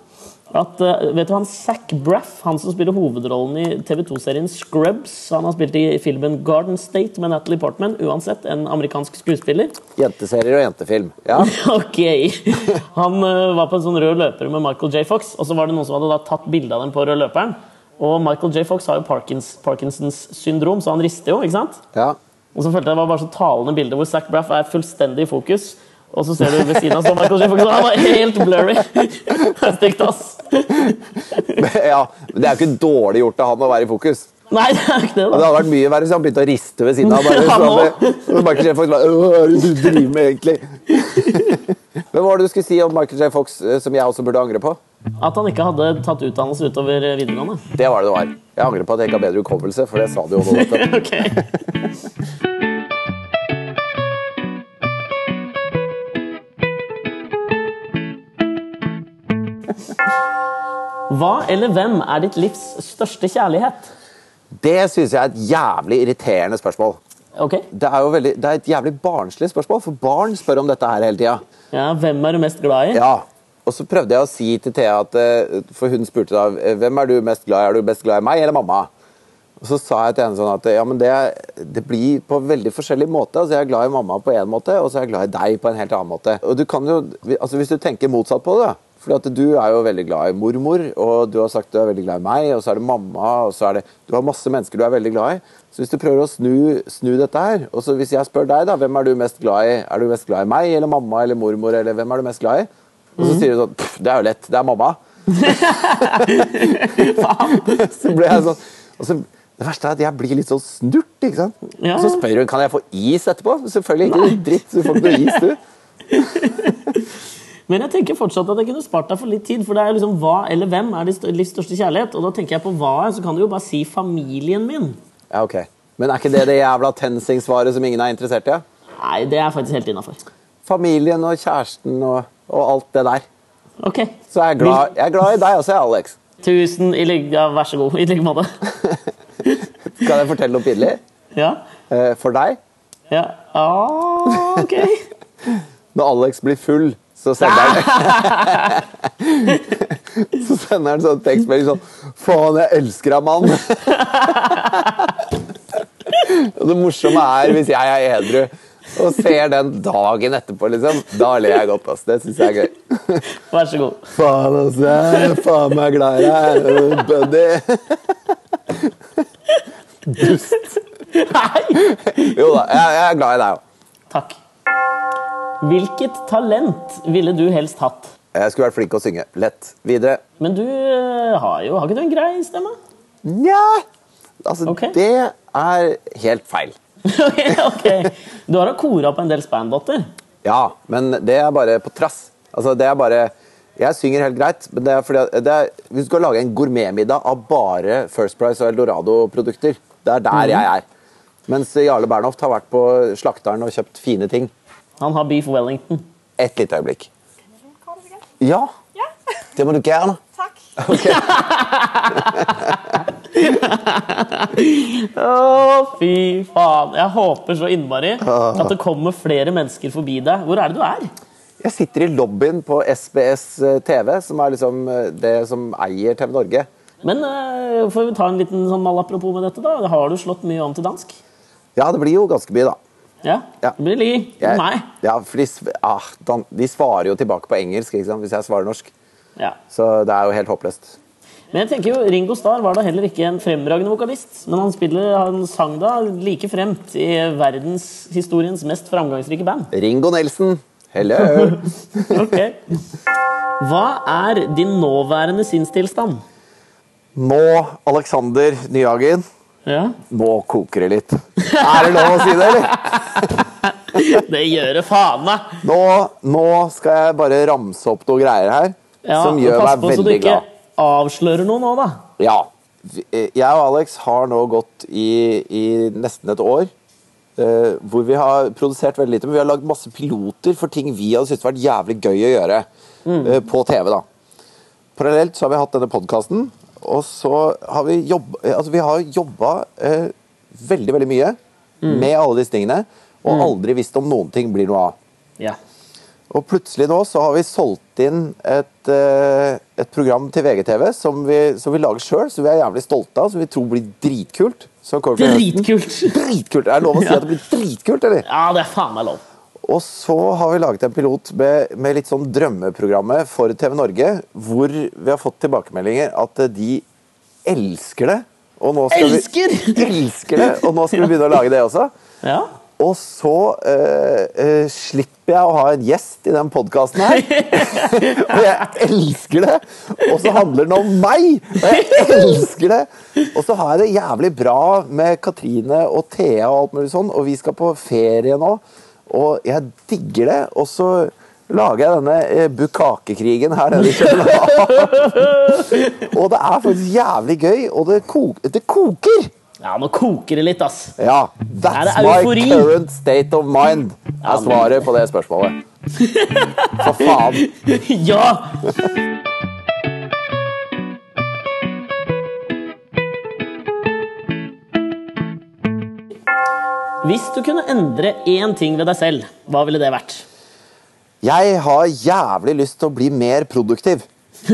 at eh, vet du han Zac Braff, han som spiller hovedrollen i TV2-serien Scrubs Han har spilt i filmen Garden State med Natalie Portman. Uansett, en amerikansk skuespiller. Jenteserier og jentefilm. Ja. Ok! Han eh, var på en sånn rød løper med Michael J. Fox, og så var det noen som hadde tatt bilde av dem på rød løperen. Og Michael J. Fox har jo Parkins, Parkinsons syndrom, så han rister jo. ikke sant? Ja. Og så følte jeg det var bare så talende bilde hvor Zac Braff er fullstendig i fokus. Og så ser du ved siden av så Michael J. Fox, og han var helt blurry. Stygt, ass. ja. Men det er jo ikke dårlig gjort av han å være i fokus. Nei, det er ikke det. Da. det hadde vært mye verre hvis han begynte å riste ved siden av. Bare, så hadde- så Michael J. Fox bare Hva er det du driver med, egentlig? Men Hva var det du skulle si om Michael J. Fox eh, som jeg også burde angre på? At han ikke hadde tatt utdannelse utover videregående. Det var det det var. Jeg angrer på at jeg ikke har bedre hukommelse, for det sa du jo nå. nettopp. Hva eller hvem er ditt livs største kjærlighet? Det syns jeg er et jævlig irriterende spørsmål. Ok, Det er veldig, det er et jævlig barnslig spørsmål, for barn spør om dette her hele tida. ja, Hvem er du mest glad i? Ja. Og så prøvde jeg å si til Thea at eh, For hun spurte da eh, hvem er du mest glad i. Er du best glad i meg eller mamma? Og så sa jeg til henne sånn at ja, men det, det blir på veldig forskjellig måte. Altså, jeg er glad i mamma på én måte, og så er jeg glad i deg på en helt annen måte. Og du kan jo, altså Hvis du tenker motsatt på det, da. For du er jo veldig glad i mormor, og du har sagt du er veldig glad i meg, og så er det mamma, og så er det Du har masse mennesker du er veldig glad i. Så hvis du prøver å snu, snu dette her, og så hvis jeg spør deg, da, hvem er du mest glad i? Er du mest glad i meg eller mamma eller mormor, eller hvem er du mest glad i? Og så sier du sånn "Pff, Det er jo lett. Det er mamma. så ble jeg sånn og så, Det verste er at jeg blir litt sånn snurt. ikke sant? Ja. Og så spør hun kan jeg få is etterpå. Selvfølgelig ikke. Nei. Dritt. Du får ikke noe is, du. Men jeg tenker fortsatt at jeg kunne spart deg for litt tid. For det er liksom hva eller hvem er ditt livs største kjærlighet? Og da tenker jeg på hva, så kan du jo bare si familien min. Ja, ok. Men er ikke det det jævla TenSing-svaret som ingen er interessert i? Nei, det er faktisk helt innafor. Familien og kjæresten og, og alt det der. Ok. Så jeg er glad, jeg er glad i deg også, Alex. Tusen i like ja, Vær så god. I like måte. Skal jeg fortelle noe pinlig? Ja. Eh, For deg? Ja. Ah, ok. Når Alex blir full, så sender han Så sender han sånn tekstmelding sånn Faen, jeg elsker deg, mann! Og det morsomme er hvis jeg er edru og ser den dagen etterpå, liksom. Da ler jeg godt. ass. Det syns jeg er gøy. Vær så god. Faen, altså. Jeg er faen meg glad i deg, buddy. Nei! Jo da, jeg, jeg er glad i deg òg. Takk. Hvilket talent ville du helst hatt? Jeg skulle vært flink til å synge. Lett. Videre. Men du eh, har jo Har ikke du en grei stemme? Nja Altså, okay. det er helt feil. ok. Du har da kora på en del spandotter. Ja, men det er bare på trass. Altså, det er bare Jeg synger helt greit, men det er fordi det er, hvis du skal lage en gourmetmiddag av bare First Price og Eldorado-produkter, det er der jeg er. Mens Jarle Bernhoft har vært på slakteren og kjøpt fine ting. Han har beef wellington. Et lite øyeblikk. Ja, Ja, det må du gjerne. Takk. Ok. Å, fy faen. Jeg håper så innmari at det kommer flere mennesker forbi deg. Hvor er det du er? Jeg sitter i lobbyen på SBS TV, som er liksom eh, det som eier TV Norge. Men uh, får vi ta en liten sånn malapropos med dette, da? Har du slått mye om til dansk? Ja, det blir jo ganske mye, da. Ja? Ja. Li. Jeg- Meg. Ja, for de, ah, de svarer jo tilbake på engelsk hvis jeg svarer norsk. Ja. Så det er jo helt håpløst. Men jeg tenker jo, Ringo Starr var da heller ikke en fremragende vokalist. Men han, spiller, han sang da like fremt i verdenshistoriens mest framgangsrike band. Ringo Nelson, hello! Ok. Hva er din nåværende sinnstilstand? Nå, Alexander Nyhagen, Ja, nå koker det litt. Er det lov å si det, eller? Det gjør det faen meg! Nå, nå skal jeg bare ramse opp noen greier her Ja, som gjør pass meg på så du ikke glad. avslører noe nå, da. Ja. Jeg og Alex har nå gått i, i nesten et år. Uh, hvor vi har produsert veldig lite, men vi har lagd masse piloter for ting vi hadde syntes vært jævlig gøy å gjøre eh, på TV. da. Parallelt så har vi hatt denne podkasten, og så har vi jobba altså vi har jobba eh, veldig, veldig mye med alle disse tingene, og aldri visst om noen ting blir noe av. Ja. Og plutselig nå så har vi solgt inn et, eh, et program til VGTV som vi, som vi lager sjøl, som vi er jævlig stolte av, som vi tror blir dritkult. Dritkult! Dritkult! Er det lov å si Ja. at det blir dritkult, eller? Ja, det er faen meg lov. Og så har vi laget en pilot med, med litt sånn drømmeprogrammet for TV Norge, hvor vi har fått tilbakemeldinger at de elsker det. Og nå skal Elsker! Vi, elsker det! Og nå skal vi begynne å lage det også. Ja. Og så uh, uh, slipper jeg å ha en gjest i den podkasten her. og jeg elsker det! Og så handler den om meg! Og jeg elsker det! Og så har jeg det jævlig bra med Katrine og Thea og alt mulig sånn, og vi skal på ferie nå. Og jeg digger det. Og så lager jeg denne bukkakekrigen bukakekrigen her nede i København. og det er faktisk jævlig gøy, og det, kok det koker! ja, nå koker det litt, ass. Ja, that's my eufori? current state of mind, er svaret på det spørsmålet. For faen. ja! Hvis du kunne endre én ting ved deg selv, hva ville det vært? Jeg har jævlig lyst til å bli mer produktiv.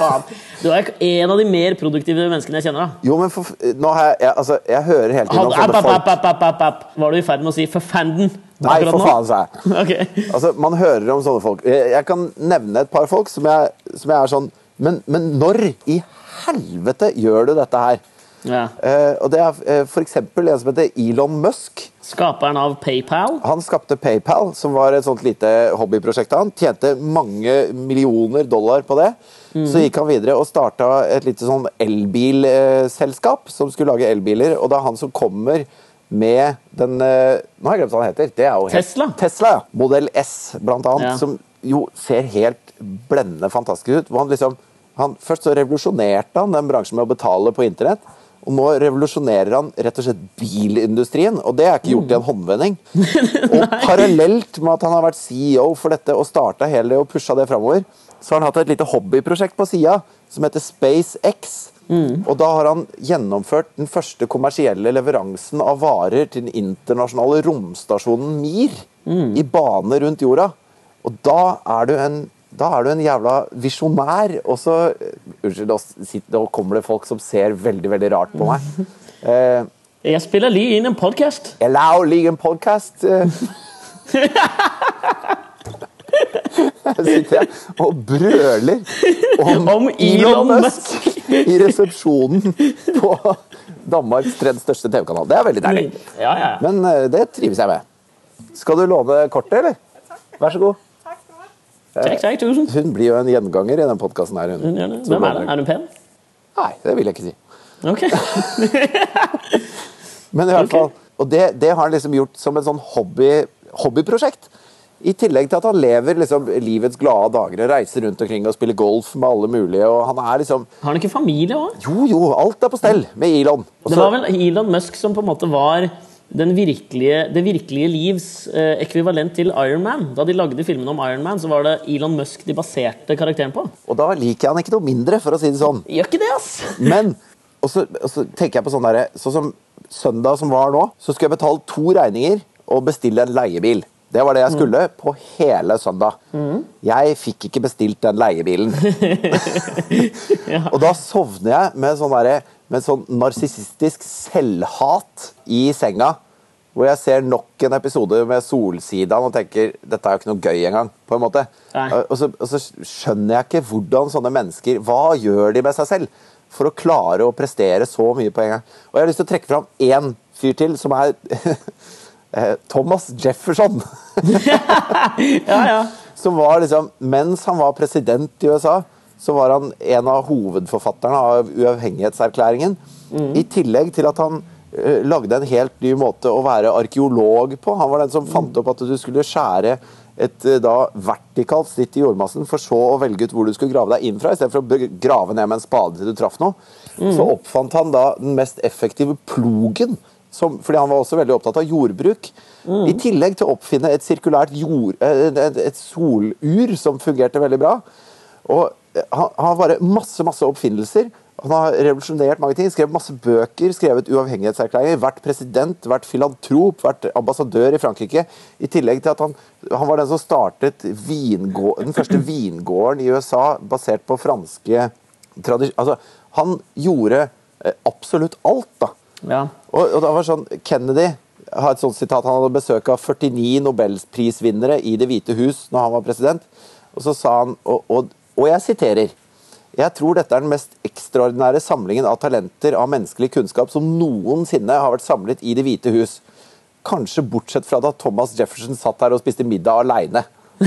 Faen. Du er en av de mer produktive menneskene jeg kjenner. da Jo, men for, nå har jeg, jeg, altså, jeg hører hele tiden app, app, app, app, app, app. Var du i ferd med å si 'for fanden'? Nei, for faen, sa jeg. okay. Altså, man hører om sånne folk. Jeg kan nevne et par folk som jeg, som jeg er sånn men, men når i helvete gjør du dette her? Ja. Eh, og det er eh, for eksempel en som heter Elon Musk. Skaperen av PayPal. Han skapte PayPal, som var et sånt lite hobbyprosjekt han. Tjente mange millioner dollar på det. Så gikk han videre og starta et lite sånn elbilselskap som skulle lage elbiler. Og det er han som kommer med den eh, Nå har jeg glemt hva han heter. Det er jo Tesla. Tesla, ja. Modell S, blant annet. Ja. Som jo ser helt blendende fantastisk ut. Hvor han liksom, han, først så revolusjonerte han den bransjen med å betale på internett. Og nå revolusjonerer han rett og slett bilindustrien, og det er ikke gjort i en håndvending. Og parallelt med at han har vært CEO for dette og starta hele det og pusha det framover, så har han hatt et lite hobbyprosjekt på sida som heter SpaceX. Og da har han gjennomført den første kommersielle leveransen av varer til den internasjonale romstasjonen Mir i bane rundt jorda. Og da er du en da er du en jævla visjonær. Og så Unnskyld, nå, sitter, nå kommer det folk som ser veldig, veldig rart på meg. Eh, Jeg spiller lige inn en podkast. Allow League en podkast. Eh. Her sitter jeg og brøler om, Om Elon Musk. i resepsjonen på Danmarks tredje største TV-kanal. Det er veldig deilig. Ja, ja. Men eh, det trives jeg med. Skal du låne kortet, eller? Vær så god. Tak skal du have. Takk, takk, tusen. Hun blir jo en gjenganger i den podkasten her. Hun. Hun. Hvem er det? Er hun pen? Nei, det vil jeg ikke si. Ok. Men i hvert fall, fall, og det, det har han liksom gjort som et sånn hobby, hobbyprosjekt. I tillegg til at han lever liksom livets glade dager og reiser rundt omkring og spiller golf med alle mulige. og han er liksom, Har han ikke familie òg? Jo, jo, alt er på stell med Elon. Også... Det var vel Elon Musk som på en måte var virkelige, det virkelige livs eh, ekvivalent til Iron Man. Da de lagde filmen om Iron Man, så var det Elon Musk de baserte karakteren på. og da liker jeg han ikke noe mindre, for å si det sånn. Gjør ikke det, ass! Men og så, og så tenker jeg på sånn derre Sånn som søndag som var nå, så skulle jeg betale to regninger og bestille en leiebil. Det var det jeg skulle på hele søndag. Jeg fikk ikke bestilt den leiebilen. Og da sovner jeg med sånn, derre- med sånn narsissistisk selvhat i senga. Hvor jeg ser nok en episode med Solsidan og tenker dette er jo ikke noe gøy engang. på en måte. Og så, og så skjønner jeg ikke hvordan sånne mennesker Hva gjør de med seg selv for å klare å prestere så mye på en gang? Og jeg har lyst til å trekke fram én fyr til, som er eh, Thomas Jefferson. Ja, ja. Som var liksom, mens han var president i USA, så var han en av hovedforfatterne av uavhengighetserklæringen. I tillegg til at han uh, lagde en helt ny måte å være arkeolog på. Han var den som fant opp at du skulle skjære et uh, da vertikalt snitt i jordmassen, for så å velge ut hvor du skulle grave deg inn fra, istedenfor å grave ned med en spade til du traff noe. Så oppfant han da den mest effektive plogen. Som, fordi han var også veldig opptatt av jordbruk. I tillegg til å oppfinne et sirkulært jord, eh, et, et solur som fungerte veldig bra. Og han, har bare masse masse oppfinnelser. Han har revolusjonert mange ting. Skrevet masse bøker, skrevet uavhengighetserklæringer, vært president, vært filantrop, vært ambassadør i Frankrike. I tillegg til at han, han var den som startet den første vingården i USA basert på franske tradisjoner. Altså, han gjorde eh, absolutt alt, da. ja. Og, og det var sånn, Kennedy har et sånt sitat, han hadde besøk av 49 nobelprisvinnere i Det hvite hus når han var president. Og så sa han, og, og, og jeg siterer Jeg tror dette er den mest ekstraordinære samlingen av talenter av menneskelig kunnskap som noensinne har vært samlet i Det hvite hus. Kanskje bortsett fra da Thomas Jefferson satt her og spiste middag aleine.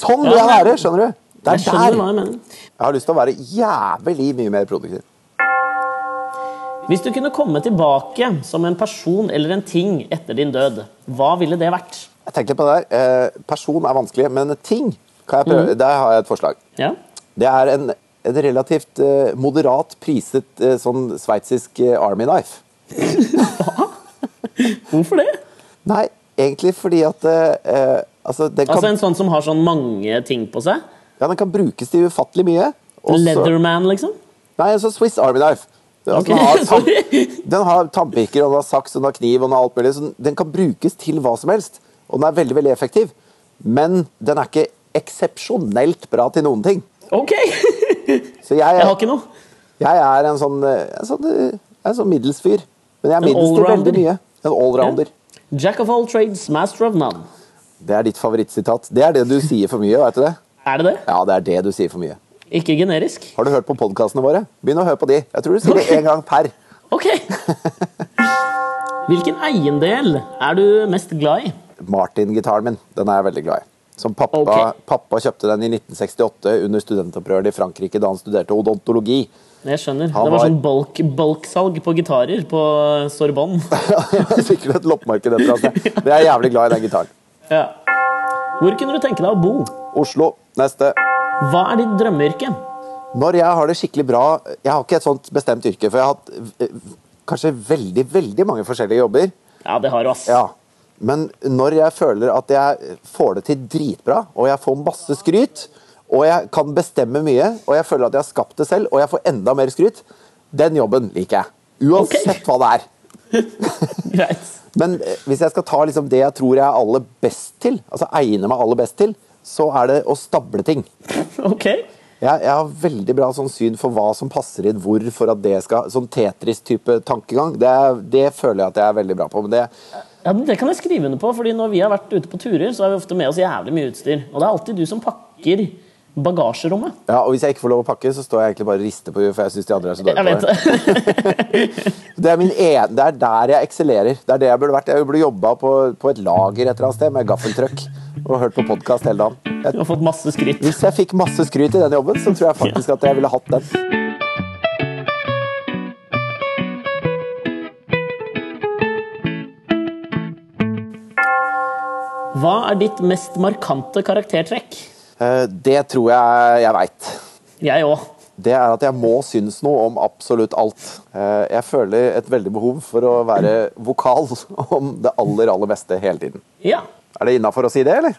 sånn vil jeg være, skjønner du? Det er der jeg har lyst til å være jævlig mye mer produktiv. Hvis du kunne komme tilbake som en person eller en ting etter din død, hva ville det vært? Jeg tenkte på det der. Eh, person er vanskelig, men ting kan jeg prøve. Der har jeg et forslag. Ja? Det er en, en relativt eh, moderat priset eh, sånn sveitsisk army knife. Hva? Hvorfor det? Nei, egentlig fordi at eh, altså, den, kan, Altså En sånn som har sånn mange ting på seg? ja, den kan brukes til ufattelig mye. Også... Leatherman, liksom? Nei, en sånn Swiss army knife. Altså, den, har tam, den har tannpirker, og den har saks, og den har kniv og den har alt mulig. Så den kan brukes til hva som helst. Og den er veldig veldig effektiv. Men den er ikke eksepsjonelt bra til noen ting. Ok! Så jeg, Jeg har ikke noe. jeg er en sånn, eh, en sånn, eh, en sånn middels fyr. Men jeg er middels til veldig mye. En allrounder. Jack of all trades, master of none. Det er ditt favorittsitat. Det er det du sier for mye, vet du det? Er det det? Ja, det er det du sier for mye. Ikke generisk? Har du hørt på podkastene våre? Begynn å høre på de. Jeg tror du sier det én gang per. Ok. Hvilken eiendel er du mest glad i? Martin-gitaren min. Den er jeg veldig glad i. Som pappa, okay. pappa kjøpte den i 1968 under studentopprøret i Frankrike da han studerte odontologi. Jeg skjønner. Han Det var var- sånn bulk, bulksalg på gitarer på Sorbonne. Det er Sikkert et loppemarked etter. Men jeg er jævlig glad i den gitaren. Ja. Hvor kunne du tenke deg å bo? Oslo. Neste. Hva er ditt drømmeyrke? Når jeg har det skikkelig bra Jeg har ikke et sånt bestemt yrke, for jeg har hatt eh, kanskje veldig, veldig mange forskjellige jobber. Ja, det har du, ass. Ja. Men når jeg føler at jeg får det til dritbra, og jeg får masse skryt, og jeg kan bestemme mye, og jeg føler at jeg har skapt det selv, og jeg får enda mer skryt, den jobben liker jeg. Uansett okay. hva det er. Men eh, hvis jeg skal ta liksom det jeg tror jeg er aller best til, altså egner meg aller best til, så er det å stable ting. Ok. Jeg, jeg har veldig bra sånn syn for hva som passer inn hvor, for at det skal Sånn Tetris-type tankegang. Det, det føler jeg at jeg er veldig bra på. Men det, Ja, Det kan jeg skrive under på, fordi når vi har vært ute på turer, så har vi ofte med oss jævlig mye utstyr. Og det er alltid du som pakker bagasjerommet. ja, og hvis jeg ikke får lov å pakke, så står jeg egentlig bare og rister på for jeg syns de andre er så dårlige på det. det. Det er, min det er der jeg eksellerer. Det er det jeg burde vært. Jeg burde jobba på, på et lager et eller annet sted med gaffeltrøkk og hørt på podkast hele dagen. Jeg, Du har fått masse skryt. hvis jeg fikk masse skryt i den jobben, så tror jeg faktisk at jeg ville hatt den. Hva er ditt mest markante karaktertrekk? Eh, Det tror jeg jeg veit. Jeg òg. det er at jeg må synes noe om absolutt alt. Eh, Jeg føler et veldig behov for å være vokal om det aller, aller meste hele tiden. Ja. Er det innafor å si det, eller?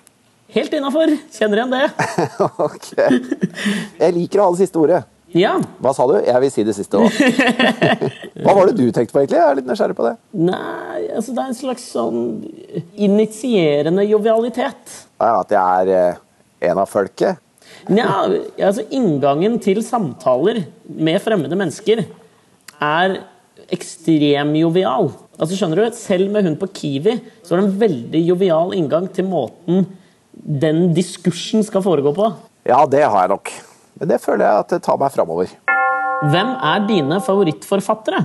Helt innafor. Kjenner igjen det. ok. Jeg liker å ha det siste ordet. Ja. Hva sa du? Jeg vil si det siste, òg. Hva var det du tenkte på, egentlig? Jeg er litt nysgjerrig på det. Nei, altså det er en slags sånn initierende jovialitet. Ja, at jeg er eh, en av folket. Nja, altså inngangen til samtaler med fremmede mennesker er ekstrem jovial. Altså skjønner du, Selv med hun på Kiwi så er det en veldig jovial inngang til måten den diskursen skal foregå på. Ja, det har jeg nok. Men det føler jeg at det tar meg framover. Hvem er dine favorittforfattere?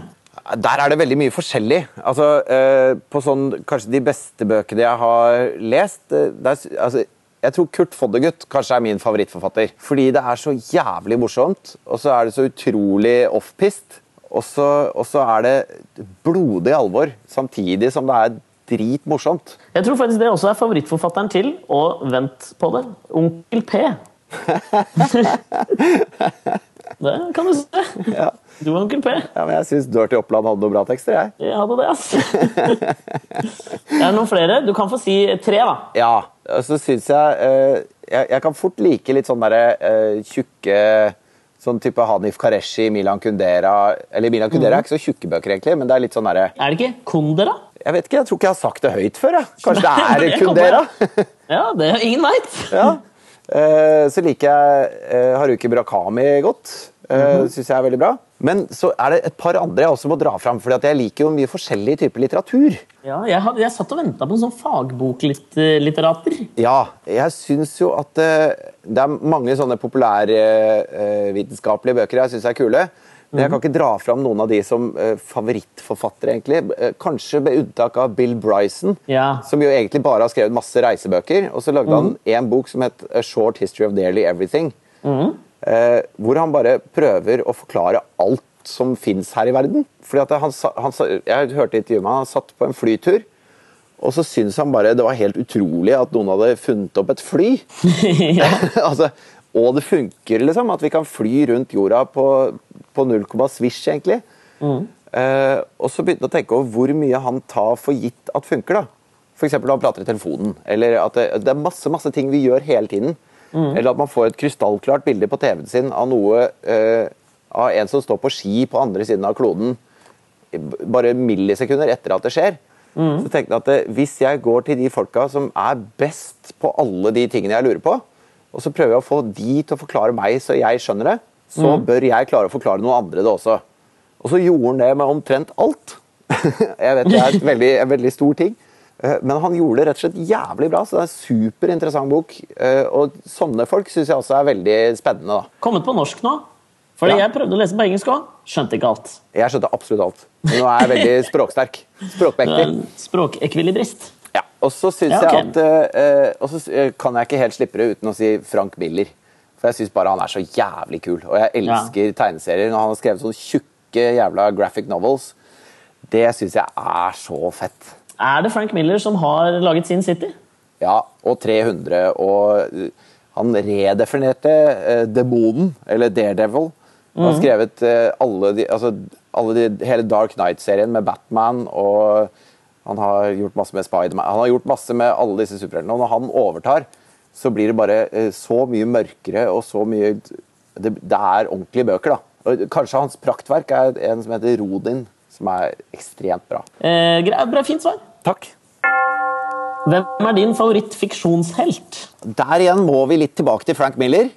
Der er det veldig mye forskjellig. Altså, eh, på sånn, Kanskje de beste bøkene jeg har lest eh, der, altså, Jeg tror Kurt Foddergutt kanskje er min favorittforfatter. Fordi det er så jævlig morsomt, og så er det så utrolig offpist. Og så, og så er det blodig alvor, samtidig som det er dritmorsomt. Jeg tror faktisk det også er favorittforfatteren til, og vent på det, Onkel P. det kan du se. Ja, Du og Onkel P. ja men Jeg syns Dirty Oppland hadde noen bra tekster. jeg. Jeg hadde det, ass. er det noen flere? Du kan få si tre, da. Ja, og så syns jeg, eh, jeg Jeg kan fort like litt sånn derre eh, tjukke Sånn type Hanif Kareshi, Milan Kundera Eller Milan Kundera er ikke så tjukke bøker, egentlig, men det er litt sånn derre Er det ikke Kundera? Jeg vet ikke, jeg tror ikke jeg har sagt det høyt før. Jeg. Kanskje det er Kundera? Ja, det er ingen veit. ja. Eh, Så liker jeg eh, Haruki Brakami godt. Uh, Syns jeg er veldig bra. Men så er det et par andre jeg også må dra fram, for jeg liker jo mye forskjellig type litteratur. Ja, jeg, hadde, jeg satt og venta på en sånn fagboklitterater. Ja, jeg syns jo at eh, det er mange sånne populærvitenskapelige bøker jeg syns er kule. Men jeg kan ikke dra fram noen av de som uh, favorittforfattere, egentlig. Uh, Kanskje med unntak av Bill Bryson, Ja. som jo egentlig bare har skrevet masse reisebøker. Og så lagde han en bok som het A Short History of Nearly Everything. Eh, hvor han bare prøver å forklare alt som fins her i verden. Fordi at han, han, jeg hørte intervjuet med han, han satt på en flytur. Og så syntes han bare det var helt utrolig at noen hadde funnet opp et fly. altså, og det funker, liksom. At vi kan fly rundt jorda på, på 0, svisj, egentlig. Eh, og så begynte han å tenke over hvor mye han tar for gitt at funker. da. F.eks. når han prater i telefonen. Eller at det, det er masse masse ting vi gjør hele tiden. Eller at man får et krystallklart bilde på TV-en sin av noe eh, av en som står på ski på andre siden av kloden bare millisekunder etter at det skjer. Så tenkte jeg at det, Hvis jeg går til de folka som er best på alle de tingene jeg lurer på, og så prøver jeg å få de til å forklare meg så jeg skjønner det, så bør jeg klare å forklare noen andre det også. Og så gjorde han det med omtrent alt. jeg vet Det er et veldig, en veldig stor ting. Eh, Men han gjorde det rett og slett jævlig bra, så det er en superinteressant bok. Eh, Og sånne folk syns jeg også er veldig spennende. da. Kommet på norsk nå. Fordi Ja. jeg prøvde å lese på engelsk òg. Skjønte ikke alt. Jeg skjønte absolutt alt. Men nå er jeg veldig språksterk. Er Språkmektig. Språkekvilibrist. Ja, og så syns Ja, okay. jeg at eh, Og så eh, kan jeg ikke helt slippe det uten å si Frank Miller. For jeg syns bare han er så jævlig kul. Og jeg elsker tegneserier. Når han har skrevet sånne tjukke jævla graphic novels, det syns jeg er så fett. Er det Frank Miller som har laget Sin City? Ja, og 300, og eh, han redefinerte uh, demonen, eller Daredevil. Han har skrevet uh, alle de, altså, alle de, hele Dark Knight-serien med Batman, og han har gjort masse med Spiderman. Han har gjort masse med alle disse superheltene, og når han overtar, så blir det bare eh, så mye mørkere og så mye Det, det er ordentlige bøker, da. Og kanskje hans praktverk er en som heter Rodin, som er ekstremt bra. Eh, greit, bra, fint svar. Takk. Hvem er din favorittfiksjonshelt? Der igjen må vi litt tilbake til Frank Miller.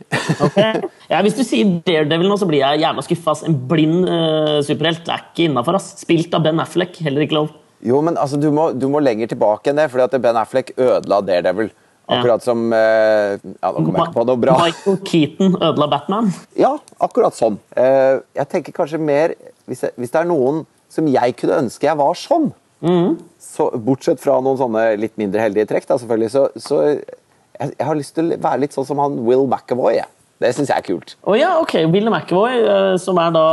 okay. Ja, hvis du sier Daredevil nå, så blir jeg jævla skuffa. En blind uh, superhelt det er ikke innafor. Spilt av Ben Affleck, heller ikke lov. Jo, men altså, du, må, du må lenger tilbake enn det, fordi at Ben Affleck ødela Daredevil. Akkurat som eh, Ja, nå kommer jeg ikke på noe bra. Michael Keaton ødela Batman. Ja, akkurat sånn. Eh, jeg tenker kanskje mer hvis, jeg, hvis det er noen som jeg kunne ønske jeg var sånn, så, bortsett fra noen sånne litt mindre heldige trekk, da, selvfølgelig, så, så jeg, jeg har lyst til å være litt sånn som han Will McAvoy. jeg. Det syns jeg er kult. Å ja, ok. Will McAvoy, eh, som er da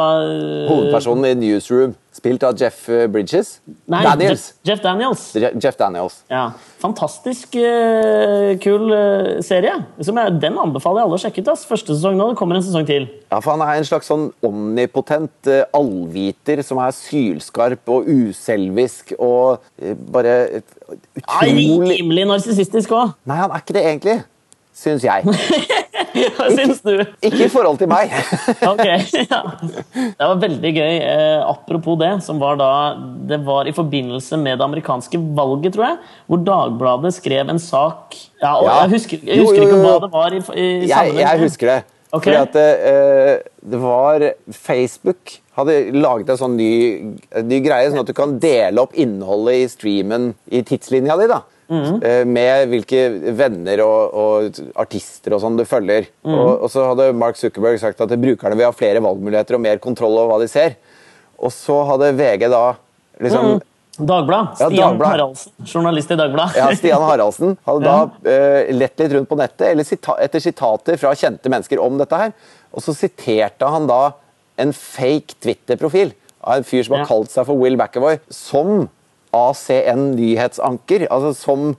Hovedpersonen i Newsroom, spilt av Jeff eh, Bridges. Nei, Daniels. Jeff, Jeff Daniels. Jeff Daniels. Ja, Fantastisk uh, kul eh, serie. Som jeg, den anbefaler jeg alle å sjekke ut. ass. Første sesong nå, det kommer en sesong til. Ja, for Han er en slags sånn omnipotent uh, allviter som er sylskarp og uselvisk og bare utrolig rimelig narsissistisk òg, Nei, han er ikke det egentlig, syns jeg. syns du. Ikke i forhold til meg. Ok, ja. Det var veldig gøy. Eh, apropos det, som var da Det var i forbindelse med det amerikanske valget, tror jeg, hvor Dagbladet skrev en sak ja, og Ja. Jeg husker, jeg Jo, jo, jo, ikke hva det var i, i Jeg, jeg husker det. Ok. Fordi at eh, det var Facebook hadde laget en sånn ny, ny greie, sånn at du kan dele opp innholdet i streamen i tidslinja di. da. Eh, med hvilke venner og, og artister og sånn du følger. Mm. og, og så hadde Mark Zuckerberg sagt at brukerne vil ha flere valgmuligheter og mer kontroll over hva de ser. Og så hadde VG da liksom Dagbladet. Ja, Stian Dagblad. Haraldsen, journalist i Dagbladet. Ja, Stian Haraldsen hadde da uh, lett litt rundt på nettet eller sita etter sitater fra kjente mennesker om dette her. Og så siterte han da en fake Twitter-profil av en fyr som har kalt seg for Will McAvoy, som ACN nyhetsanker. Altså som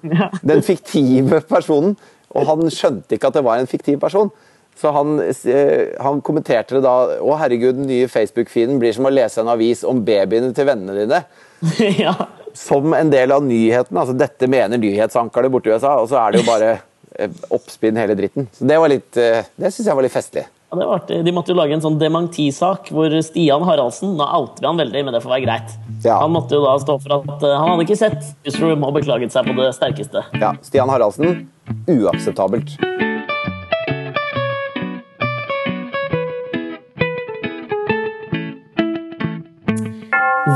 den fiktive personen. Og han skjønte ikke at det var en fiktiv person. Så han, eh, han kommenterte det da Å, herregud, den nye Facebook-feeden blir som å lese en avis om babyene til vennene dine ja. som en del av nyheten. altså Dette mener nyhetsankerne i USA, og så er det jo bare eh, oppspinn hele dritten. Så Det var litt, eh, det syns jeg var litt festlig. Ja, det var artig. De måtte jo lage en sånn demantisak hvor Stian Haraldsen Nå outer han veldig, men det får være greit. Ja. Han måtte jo da stå for at eh, han hadde ikke sett Newsroom og beklaget seg på det sterkeste. Ja, Stian Haraldsen uakseptabelt.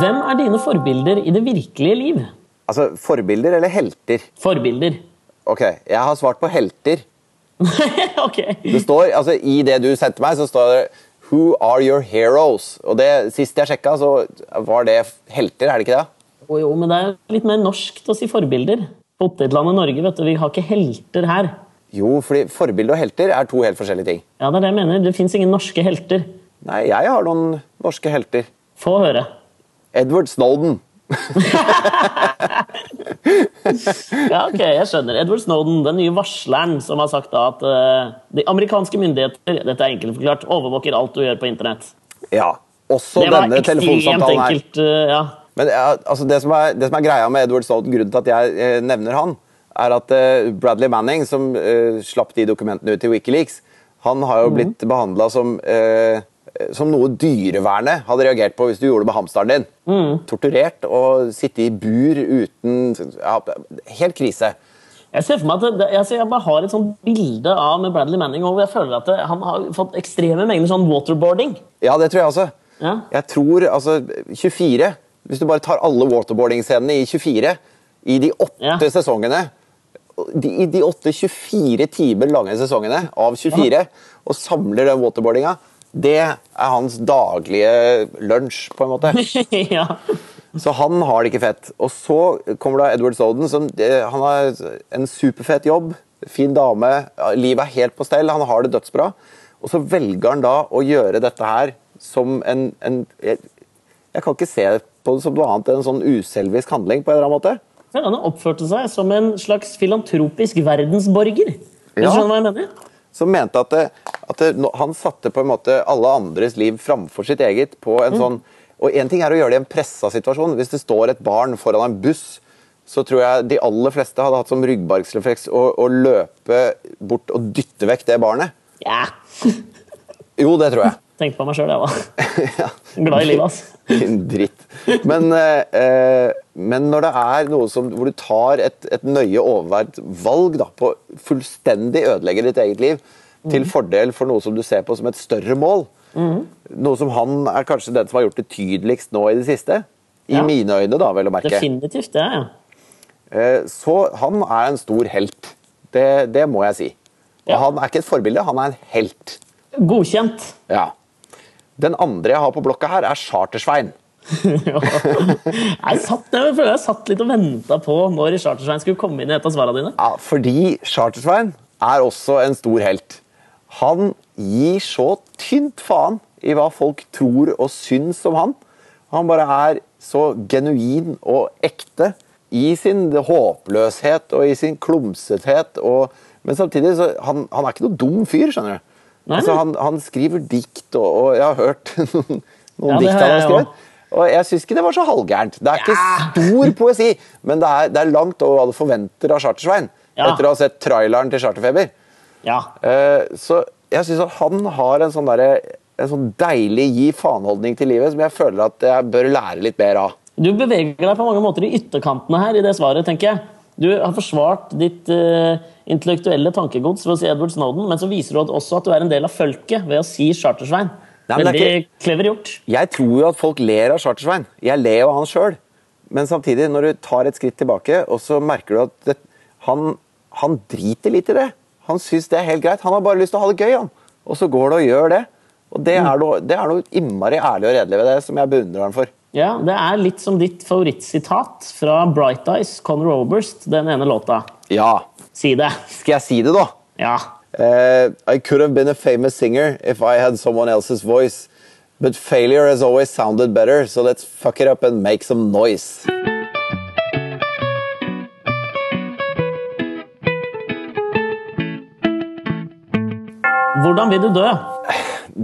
Hvem er dine forbilder i det virkelige liv? Altså, forbilder eller helter? Forbilder. Ok, jeg har svart på helter. ok. Det står, altså I det du sendte meg, så står det Who are your heroes? Og det, Sist jeg sjekka, så var det helter, er det ikke det? Jo, jo, men det er litt mer norsk å si forbilder. Potetlandet Norge, vet du, vi har ikke helter her. Jo, fordi forbilde og helter er to helt forskjellige ting. Ja, det er det jeg mener. Det fins ingen norske helter. Nei, jeg har noen norske helter. Få høre. Edward Snowden. Ja, ok, jeg skjønner. Edward Snowden, den nye varsleren som har sagt at uh, de amerikanske myndigheter dette er enkelt forklart, overvåker alt du gjør på internett. Ja. Også denne telefonsamtalen her. enkelt. eh, ja. Men ja, altså det, som er, det som er greia med Edward Snowden, grunnen til at jeg eh, nevner han, er at eh, Bradley Manning, som eh, slapp de dokumentene ut til Wikileaks, han har jo blitt behandla som, eh, som noe dyrevernet hadde reagert på hvis du gjorde det med hamsteren din. Torturert og sitte i bur uten ja, Helt krise. Jeg ser for meg at det, jeg, jeg bare har et sånt bilde av med Bradley Manning, og jeg føler at det, han har fått ekstreme mengder sånn waterboarding. Ja, det tror jeg også. Ja. Jeg tror altså 24 Hvis du bare tar alle waterboarding-scenene i 24 i de åtte Ja. sesongene de, I de åtte 24 timer lange sesongene av 24 og samler den waterboardinga, det er hans daglige lunsj, på en måte. ja. Så han har det ikke fett. Og så kommer da Edward Snowden, som eh, han har en superfet jobb, fin dame, livet er helt på stell, han har det dødsbra. Og så velger han da å gjøre dette her som en, en jeg, jeg kan ikke se på det som noe annet enn en sånn uselvisk handling, på en eller annen måte. Ja, Han oppførte seg som en slags filantropisk verdensborger. Ja. du skjønner hva jeg mener? Som mente at, det, at det, han satte på en måte alle andres liv framfor sitt eget. på en sånn, Og én ting er å gjøre det i en pressa situasjon. Hvis det står et barn foran en buss, så tror jeg de aller fleste hadde hatt som ryggmargsrefleks å, å løpe bort og dytte vekk det barnet. Ja. Jo, det tror jeg. Tenk på meg sjøl, jeg, var Ja. Glad i livet, altså. Dritt. Men, eh, eh, men når det er noe som, hvor du tar et, et nøye overveid valg da, på fullstendig ødelegge ditt eget liv, til fordel for noe som du ser på som et større mål Noe som han er kanskje den som har gjort det tydeligst nå i det siste. I Ja. mine øyne, da, vel å merke. Definitivt det, ja. Eh, Så han er en stor helt. Det, det må jeg si. Og Ja. han er ikke et forbilde, han er en helt. Godkjent. Ja. Den andre jeg har på blokka her, er Chartersvein. jeg satt, jeg føler jeg satt litt og venta på når Chartersvein skulle komme inn i et av svarene dine. Ja, fordi Chartersvein er også en stor helt. Han gir så tynt faen i hva folk tror og syns om han. Han bare er så genuin og ekte i sin håpløshet og i sin klumsethet. Og, men samtidig så han, han er ikke noe dum fyr, skjønner du. Altså, han, han skriver dikt, og, og jeg har hørt noen, noen Ja, dikt han har skrevet. Og jeg syns ikke det var så halvgærent. Det er ikke stor poesi, men det er, det er langt over hva du forventer av Chartersvein. Ja. Etter å ha sett traileren til Charterfeber. Ja. Uh, så jeg syns at han har en sånn, derre- en sånn deilig gi faen-holdning til livet som jeg føler at jeg bør lære litt mer av. Du beveger deg på mange måter i ytterkantene her i det svaret, tenker jeg. Du har forsvart ditt uh, intellektuelle tankegods ved å si Edward Snowden, men så viser du at også at du er en del av folket ved å si Chartersveien. Nei, Veldig ikke... clever gjort. Jeg tror jo at folk ler av Chartersvein. Jeg ler jo av han sjøl. Men samtidig, når du tar et skritt tilbake, og så merker du at det, han, han driter litt i det. Han syns det er helt greit. Han har bare lyst til å ha det gøy, han. Og så går det og gjør det. Og det er noe, det er noe innmari ærlig og redelig ved det som jeg beundrer han for. Ja, Det er litt som ditt favorittsitat fra Bright Eyes, Conor Oberst, den ene låta. Ja. Si det. Skal jeg si det, da? Ja. Uh, I could have been a famous singer if I had someone else's voice. But failure has always sounded better, so let's fuck it up and make some noise. Hvordan vil du dø?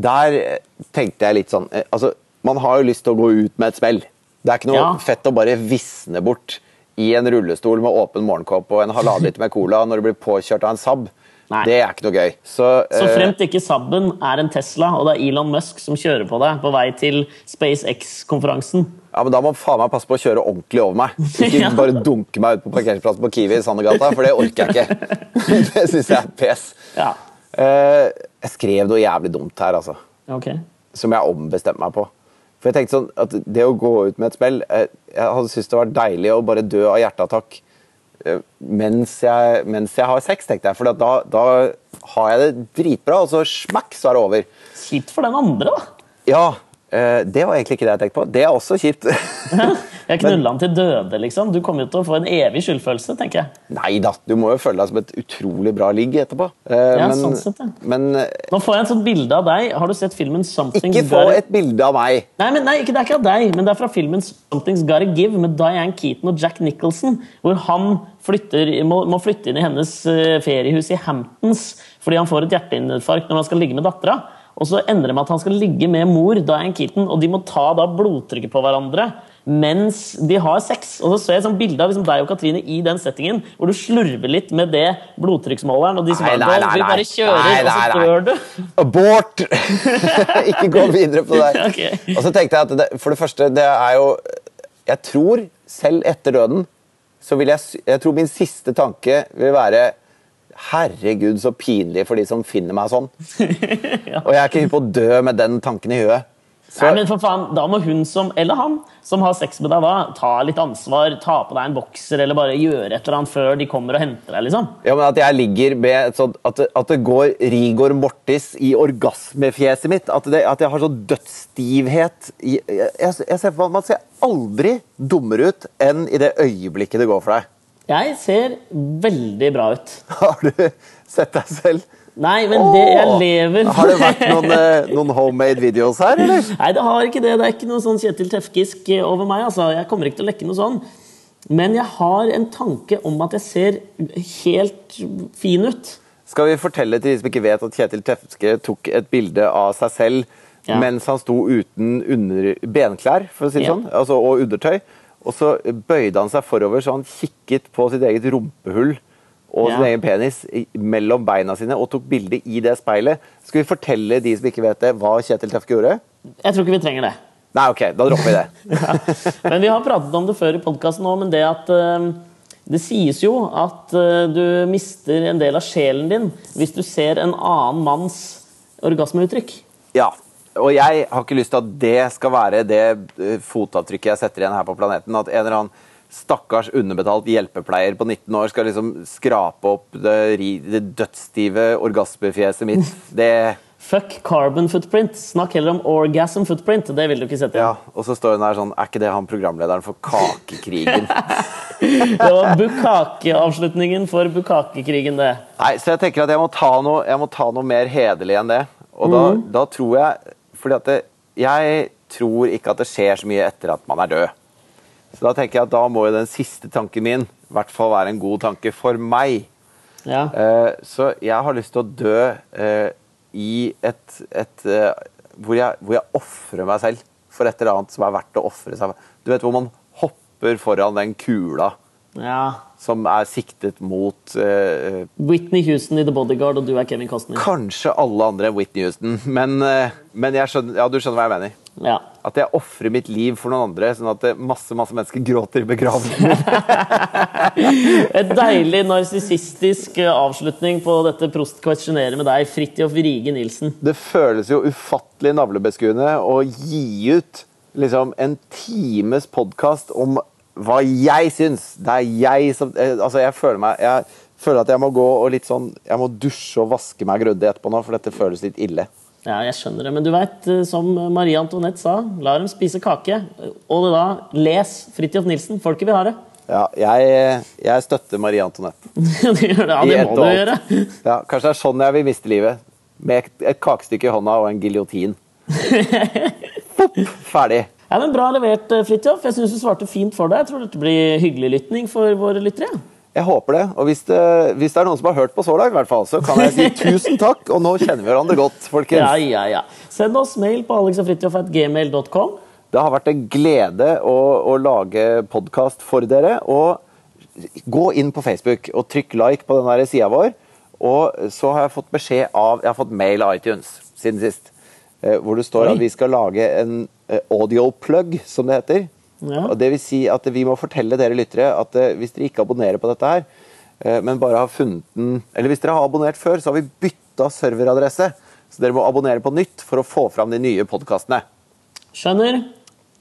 Der tenkte jeg litt sånn eh, Altså, man har jo lyst til å gå ut med et smell. Det er ikke noe Ja. fett å bare visne bort i en rullestol med åpen morgenkopp og en halvannen liter med cola når du blir påkjørt av en Saab. Nei. Det er ikke noe gøy. Så, Så eh, fremt ikke Sabben er en Tesla, og det er Elon Musk som kjører på deg på vei til SpaceX-konferansen. ja, men Da må faen meg passe på å kjøre ordentlig over meg. Ikke Ja. bare dunke meg ut på parkeringsplassen på Kiwi i Sandegata, for det orker jeg ikke. det syns jeg er pes. Ja. Eh, jeg skrev noe jævlig dumt her, altså. Okay. Som jeg ombestemte meg på. For jeg tenkte sånn at det å gå ut med et spill Jeg, jeg hadde syntes det var deilig å bare dø av hjerteattakk eh, mens jeg, mens jeg har sex, tenkte jeg. For da, da har jeg det dritbra, og så smakk, så er det over. Kjipt for den andre, da. Ja, eh, det var egentlig ikke det jeg tenkte på. Det er også kjipt. Jeg knulla han til døde, liksom. Du kommer jo til å få en evig skyldfølelse, tenker jeg. Nei da, du må jo føle deg som et utrolig bra ligg etterpå. Eh, Ja, men, sånn sett, ja. men eh, Nå får jeg et sånt bilde av deg. Har du sett filmen 'Something's ikke få et bilde av meg. Nei, men nei, ikke, Det er ikke av deg, men det er fra filmen 'Something's Gotta Give' med Diane Keaton og Jack Nicholson. Hvor han flytter, må, må flytte inn i hennes eh, feriehus i Hamptons fordi han får et hjerteinfarkt når han skal ligge med dattera. Og så endrer det med at han skal ligge med mor, Diane Keaton, og de må ta da blodtrykket på hverandre mens de har sex. Og så ser jeg et sånt bilde av liksom deg og Katrine i den settingen, hvor du slurver litt med det blodtrykksmåleren, og de som Nei, nei, nei, «Gå, Vi nei. bare kjører, Nei, og nei, så nei. dør du. Abort! ikke gå videre på det der. Ok. Og så tenkte jeg at det, for det første, det er jo Jeg tror, selv etter døden, så vil jeg Jeg tror min siste tanke vil være Herregud, så pinlig for de som finner meg sånn. Og jeg er ikke hypp på å dø med den tanken i huet. Så, Nei, men for faen, Da må hun som, eller han som har sex med deg da, ta litt ansvar, ta på deg en bokser eller bare gjøre et eller annet før de kommer og henter deg. liksom. ja, men At jeg ligger med et at, at det går Rigor Mortis i orgasmefjeset mitt. At, det, at jeg har sånn dødsstivhet jeg, jeg, jeg ser Man ser aldri dummere ut enn i det øyeblikket det går for deg. Jeg ser veldig bra ut. Har du sett deg selv? Nei, men det, jeg lever Har det vært noen, eh, noen homemade videos her, eller? Nei, det har ikke det. Det er ikke noe sånn Kjetil Tefkisk eh, over meg. altså. Jeg kommer ikke til å lekke noe sånn. Men jeg har en tanke om at jeg ser helt fin ut. Skal vi fortelle til de som ikke vet at Kjetil Tefske tok et bilde av seg selv Ja. mens han sto uten under, benklær for å si det Ja. sånn, altså, og undertøy. Og så bøyde han seg forover så han kikket på sitt eget rumpehull og sin Ja. egen penis mellom beina sine og tok bilde i det speilet. Skal vi fortelle de som ikke vet det, hva Kjetil Tefke gjorde? Jeg tror ikke vi trenger det. Nei, ok, da dropper vi det. Men vi har pratet om det før i podkasten òg, men det at eh, det sies jo at eh, du mister en del av sjelen din hvis du ser en annen manns orgasmeuttrykk. Ja, og jeg har ikke lyst til at det skal være det eh, fotavtrykket jeg setter igjen her på planeten. At en eller annen stakkars underbetalt hjelpepleier på 19 år skal liksom skrape opp det, det dødsstive orgasmefjeset mitt. Det Fuck carbon footprint. Snakk heller om orgasm footprint. Det vil du ikke sette Ja, og så står hun der sånn Er ikke det han programlederen for Kakekrigen? Det var Bukake-avslutningen for Bukake-krigen, det. Nei, så jeg tenker at jeg må ta noe, jeg må ta noe mer hederlig enn det. Og da, da tror jeg Fordi at det, jeg tror ikke at det skjer så mye etter at man er død. Så da tenker jeg at da må jo den siste tanken min i hvert fall være en god tanke for meg. Ja. Uh, så jeg har lyst til å dø uh, i et, et uh, Hvor jeg, hvor jeg ofrer meg selv for et eller annet som er verdt å ofre seg. Du vet hvor man hopper foran den kula ja. Som er siktet mot uh, Whitney Houston i The Bodyguard, og du er Kevin Costner. Kanskje alle andre enn Whitney Houston, men, uh, men skjønner, ja, du skjønner hva jeg mener. Ja. At jeg ofrer mitt liv for noen andre, sånn at masse masse mennesker gråter i begravelsen. Et deilig narsissistisk eh, avslutning på dette Prost questionerer med deg, Fridtjof Rige Nilsen. Det føles jo ufattelig navlebeskuende å gi ut liksom, en times podkast om hva jeg syns. Det er jeg som eh, Altså, jeg føler meg jeg føler at jeg må gå og litt sånn Jeg må dusje og vaske meg grundig etterpå nå, for dette føles litt ille. Ja, jeg skjønner det, men du vet, eh, som Marie Antoinette sa, la dem spise kake. Og da, les Fridtjof Nilsen. Folket vil ha det. Ja, jeg, jeg støtter Marie Antoinette. Ja, det må du gjøre. Ja, kanskje det er sånn jeg vil miste livet. Med et- et kakestykke i hånda og en giljotin. Ferdig. Ja, men Bra levert, eh, Fridtjof. Jeg syns du svarte fint for deg. Jeg tror dette blir hyggelig lytning for våre lyttere. Jeg håper det. Og hvis det, hvis det er noen som har hørt på så langt, i hvert fall, så kan jeg si tusen takk. Og nå kjenner vi hverandre godt, folkens. Ja, ja, ja. Send oss mail på alexogfridtjof.gmail.com. Det har vært en glede å, å lage podkast for dere. Og gå inn på Facebook og trykk like på den sida vår. Og så har jeg fått beskjed av Jeg har fått mail av iTunes siden sist. eh, Hvor det står Oi. at vi skal lage en audio plug, som det heter. Ja. Og det vil si at vi må fortelle dere lyttere at eh, hvis dere ikke abonnerer på dette her, eh, men bare har funnet den Eller hvis dere har abonnert før, så har vi bytta serveradresse. Så dere må abonnere på nytt for å få fram de nye podkastene. Skjønner.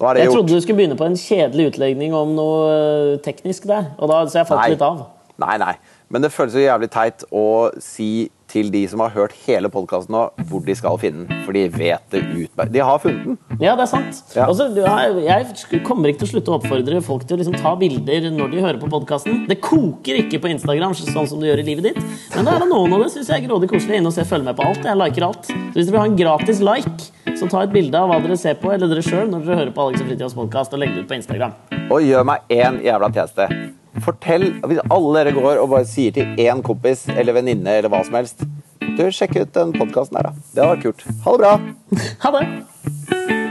Er Jeg gjort. trodde du skulle begynne på en kjedelig utlegning om noe teknisk der, og da, så jeg falt Nei. litt av. Nei, nei. Men det føles jo jævlig teit å si til de som har hørt hele podkasten nå, hvor de skal finne den. For de vet det utmerket. De har funnet den. Ja, det er sant. Ja. Altså, jeg, kommer ikke til å slutte å oppfordre folk til å liksom ta bilder når de hører på podkasten. Det koker ikke på Instagram sånn som det gjør i livet ditt. Men det er det noen av det syns jeg er grådig koselig. Inn og se, følger med på alt. Jeg liker alt. Så hvis dere vil ha en gratis like, så ta et bilde av hva dere ser på, eller dere sjøl, når dere hører på Alex og Fritjofs podkast, og legg det ut på Instagram. Og gjør meg én jævla tjeneste. Fortell, Hvis alle dere går og bare sier til én kompis eller venninne eller hva som helst Du, sjekk ut den podkasten her, da. Det hadde vært kult. Ha det bra. Ha det!